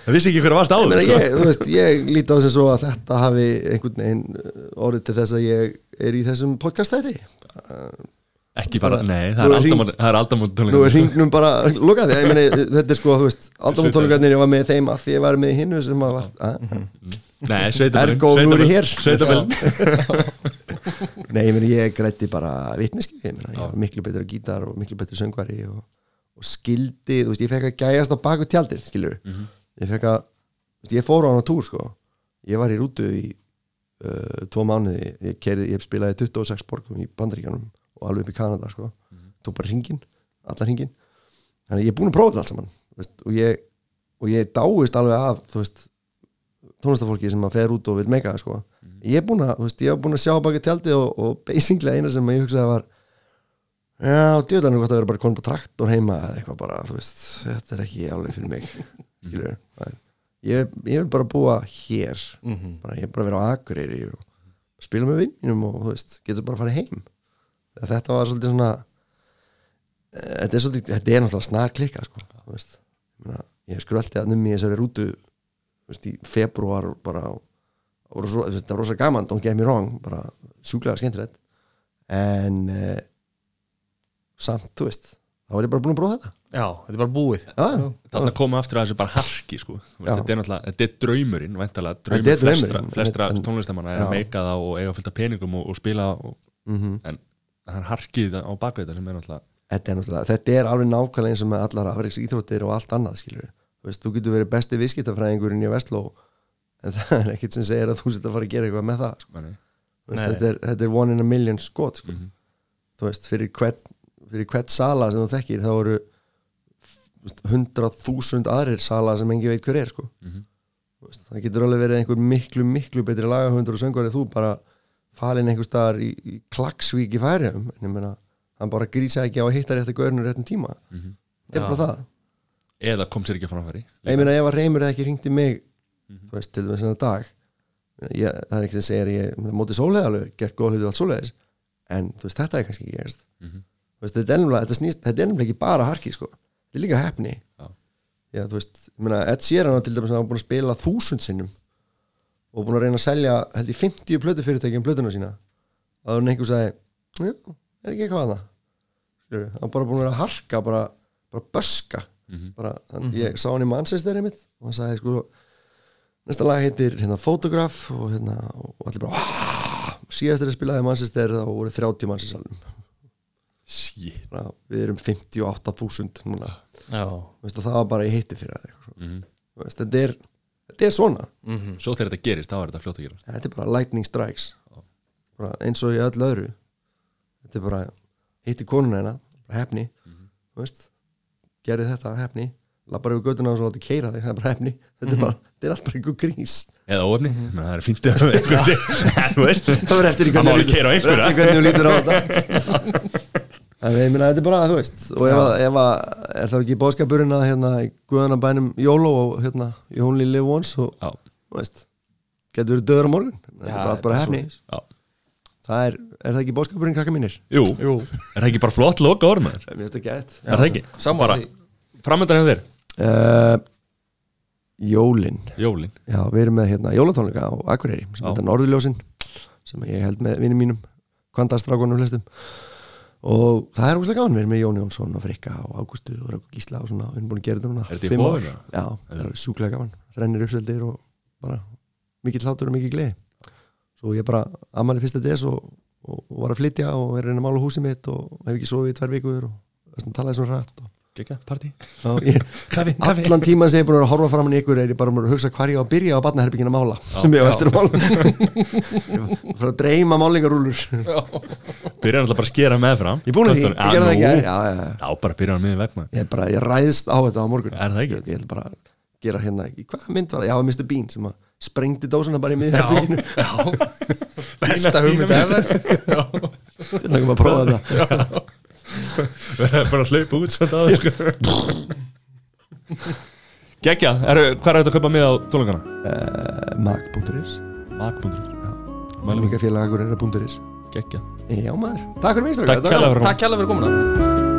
það vissi ekki hver varst Ég, áður meina, sko. ég, þú veist, ég líti á þess að svo að þetta hafi einhvern veginn uh, orðið til þess að ég er í þessum podcast þætti ekki bara, nei, það er er hring- aldamót það er aldamót nú er hringnum bara lokað. Ég meni, þetta er sko, þú veist, aldamóttónleikarnir ég var með þeim að því ég var með hinnu sem að var að, nei, sveitabellin nei, ég ég grætti bara vitneski, ég ég var miklu betur gítar og miklu betur söngvari og, og skildi, þú veist, ég fekk að gæjast á baku tjaldið, skilur ég fekk að, þú veist, ég fór á hana túr sko, ég var í rútu í uh, tvo mánuði, ég, kerið, ég spilaði 26 borgum í Bandaríkjanum og alveg upp í Kanada sko, tók bara ringin allar ringin, þannig ég er búin að prófa þetta allt saman, veist, og ég og ég dáist alveg af, þú veist tónlistafólki sem að fer út og vil meika það sko, ég er búin að, þú veist, ég er búin að sjá baki tjaldið og, og basically eina sem ég hugsaði var já, djöðlan er gott að vera bara konum på traktor heima eða eitthvað bara, þú veist, þetta er ekki alveg fyrir mig, *laughs* skilur ég, ég vil bara búa hér. Bara, ég er bara vera á Akureyri og spila með vinnum og þú veist, getur bara að fara heim. Þetta var svolítið svona eh, þetta er svolítið, þetta er náttúrulega snar klikka sko, þú veist. Ég, skröldi að nummi í þessari rútu veist, í februar bara og svo, veist, það var rosa gaman, don't get me wrong bara sjúklega skemmtilegt. En uh, samt, þú veist þá var ég bara búin að prófa þetta. Já, þetta er bara búið. Þannig að koma aftur að þessu bara harki sko. Þetta er náttúrulega, þetta er draumurinn Þetta draumur er flestra, flestra tónlistamanna er Já. að meika það og eiga fullt af peningum og, og spila og, Mhm. en það er harkið á bakvið þetta sem er náttúrulega þetta er náttúrulega, þetta er alveg nákvæmlega eins og með allar afreiks íþróttir og allt annað skilur þú veist, þú getur verið besti viðskiptafræðingurinn í Vestló en *laughs* það er ekkit sem segir að þú sitt að fara að gera eitthvað með það sko. veist, þetta, er, þetta er one in a million skot sko. Mhm. þú veist, fyrir hvert fyrir hvert sala sem þú þekkir þá eru hundrað þúsund aðrir sala sem engi veit hver er sko. Mhm. Þú veist, það getur alveg verið einhver miklu, miklu betri lagahundur og söngur en þú bara falin einhver staðar í, í klagsvík í færiðum en ég meina, hann bara grísa ekki á að hitta rétt að gaurnur réttum tíma Mhm. þetta er Já. bara það eða kom sér ekki framfæri ég meina ef að reymur ekki hringti mig Mhm. þú veist, til þess að dag ég, það er ekki sem segir ég meina, móti sólega alveg, gert góð hluti og allt svoleiðis en þú veist, þetta er kannski ekki gerst Mhm. þú veist, þetta er nefnilega, er ekki bara harki sko, þetta er líka hefni Já. já, þú veist, ég meina, Ed Sheeran var til dæmis að var búin að spila þúsund sinnum og búin að reyna að selja held ég 50 plötu fyrirtækjum plötuna sína að hann einhver sagði er ekki eitthvað að það hann bara búin að að harka bara, bara böska Mhm. bara, hann, ég sá hann í Manchester einmitt og hann sagði sko næsta lag heitir hérna Photograph og hérna og allir bara síðast er að spilaði Manchester þá voru 30 manns í salnum. Shit. Bara, við erum 58.000 núna. Veistu, það var bara í hitti fyrir það Mhm. svo. Veistu, þetta, er, þetta er svona. Svo þegar þetta gerist, þá er þetta fljótt að gera þetta er bara lightning strikes. Bara eins og í öll öðru. Þetta er bara hitti konuna hérna hefni þú veist, gerði þetta hefni lappar yfir göttuna og svo láti keira þig það er bara hefni. Þetta er bara, þetta er allt bara einhver grís. Eða óöfni, menn það er fínt að *laughs* einhverju *laughs* Þú veist. Það verður eftir í Það má þú keyra á einhverja. eftir hvernig þú lítur á þetta. *laughs* En ég minna þetta er bara, þú veist og ef, að, ef að, er það ekki bóðskapurinn að hérna, í guðanabænum Jólo og hérna, only live once og, þú veist, getur verið döður á morgun. Þetta er bara allt bara hefni. já. Það er, er það ekki bóðskapurinn krakka mínir? Jú, jú. Er það ekki bara flott loka orð Er það ekki? Því. Framöndan hjá þér? Uh, Jólin. Jólin. Já, við erum með hérna jólatónleika á Akureyri sem þetta Norðurljósin sem ég held með vinnum mínum kvandastrákunum flestum. Og það er úrslega gaman, við erum með Jón Jónsson og Frikka og Ágústu og Rökk Gísla og svona, við erum búin að gera þetta núna Er þetta í eða? Já, það er súklega gaman. Þrennir uppseldir og bara mikill hlátur og mikill gleði. Svo ég bara ammali fyrsta des og, og, og var að flytja og er reyna að mála húsið mitt og hef ekki sofið í tvær vikur og talaði svona rætt og Gekka, Já, ég, *laughs* Kaffi, allan tíman sem ég er búin að horfa fram í ykkur er ég bara að hugsa hvar ég á að byrja á barnaherbyggin að mála sem ég á já. eftir að mála. *laughs* Ég var að dreyma málingarúlur ég Byrjar alltaf bara að skera með fram. Er búin að því, ég gerði það ekki Já, já, já, já. Já, bara byrjar á miðin vegna Ég, bara, ég ræðist á þetta á morgun. Er það ekki? ég, ég ætla bara að gera hérna í hvaða mynd var það, já, Mr. Bean sem að sprengdi dósuna bara í miðherbygginu *laughs* Besta hugmynd að að Verður bara að hlaupa út samt að Gekja, er, hvað er þetta að kaupa með á tónleikana? uh, mag.is Mag.is málingafélag Akureyra.is Gekja já maður, takk fyrir mig Takk kærlega fyrir að koma Takk kjærlega fyrir komuna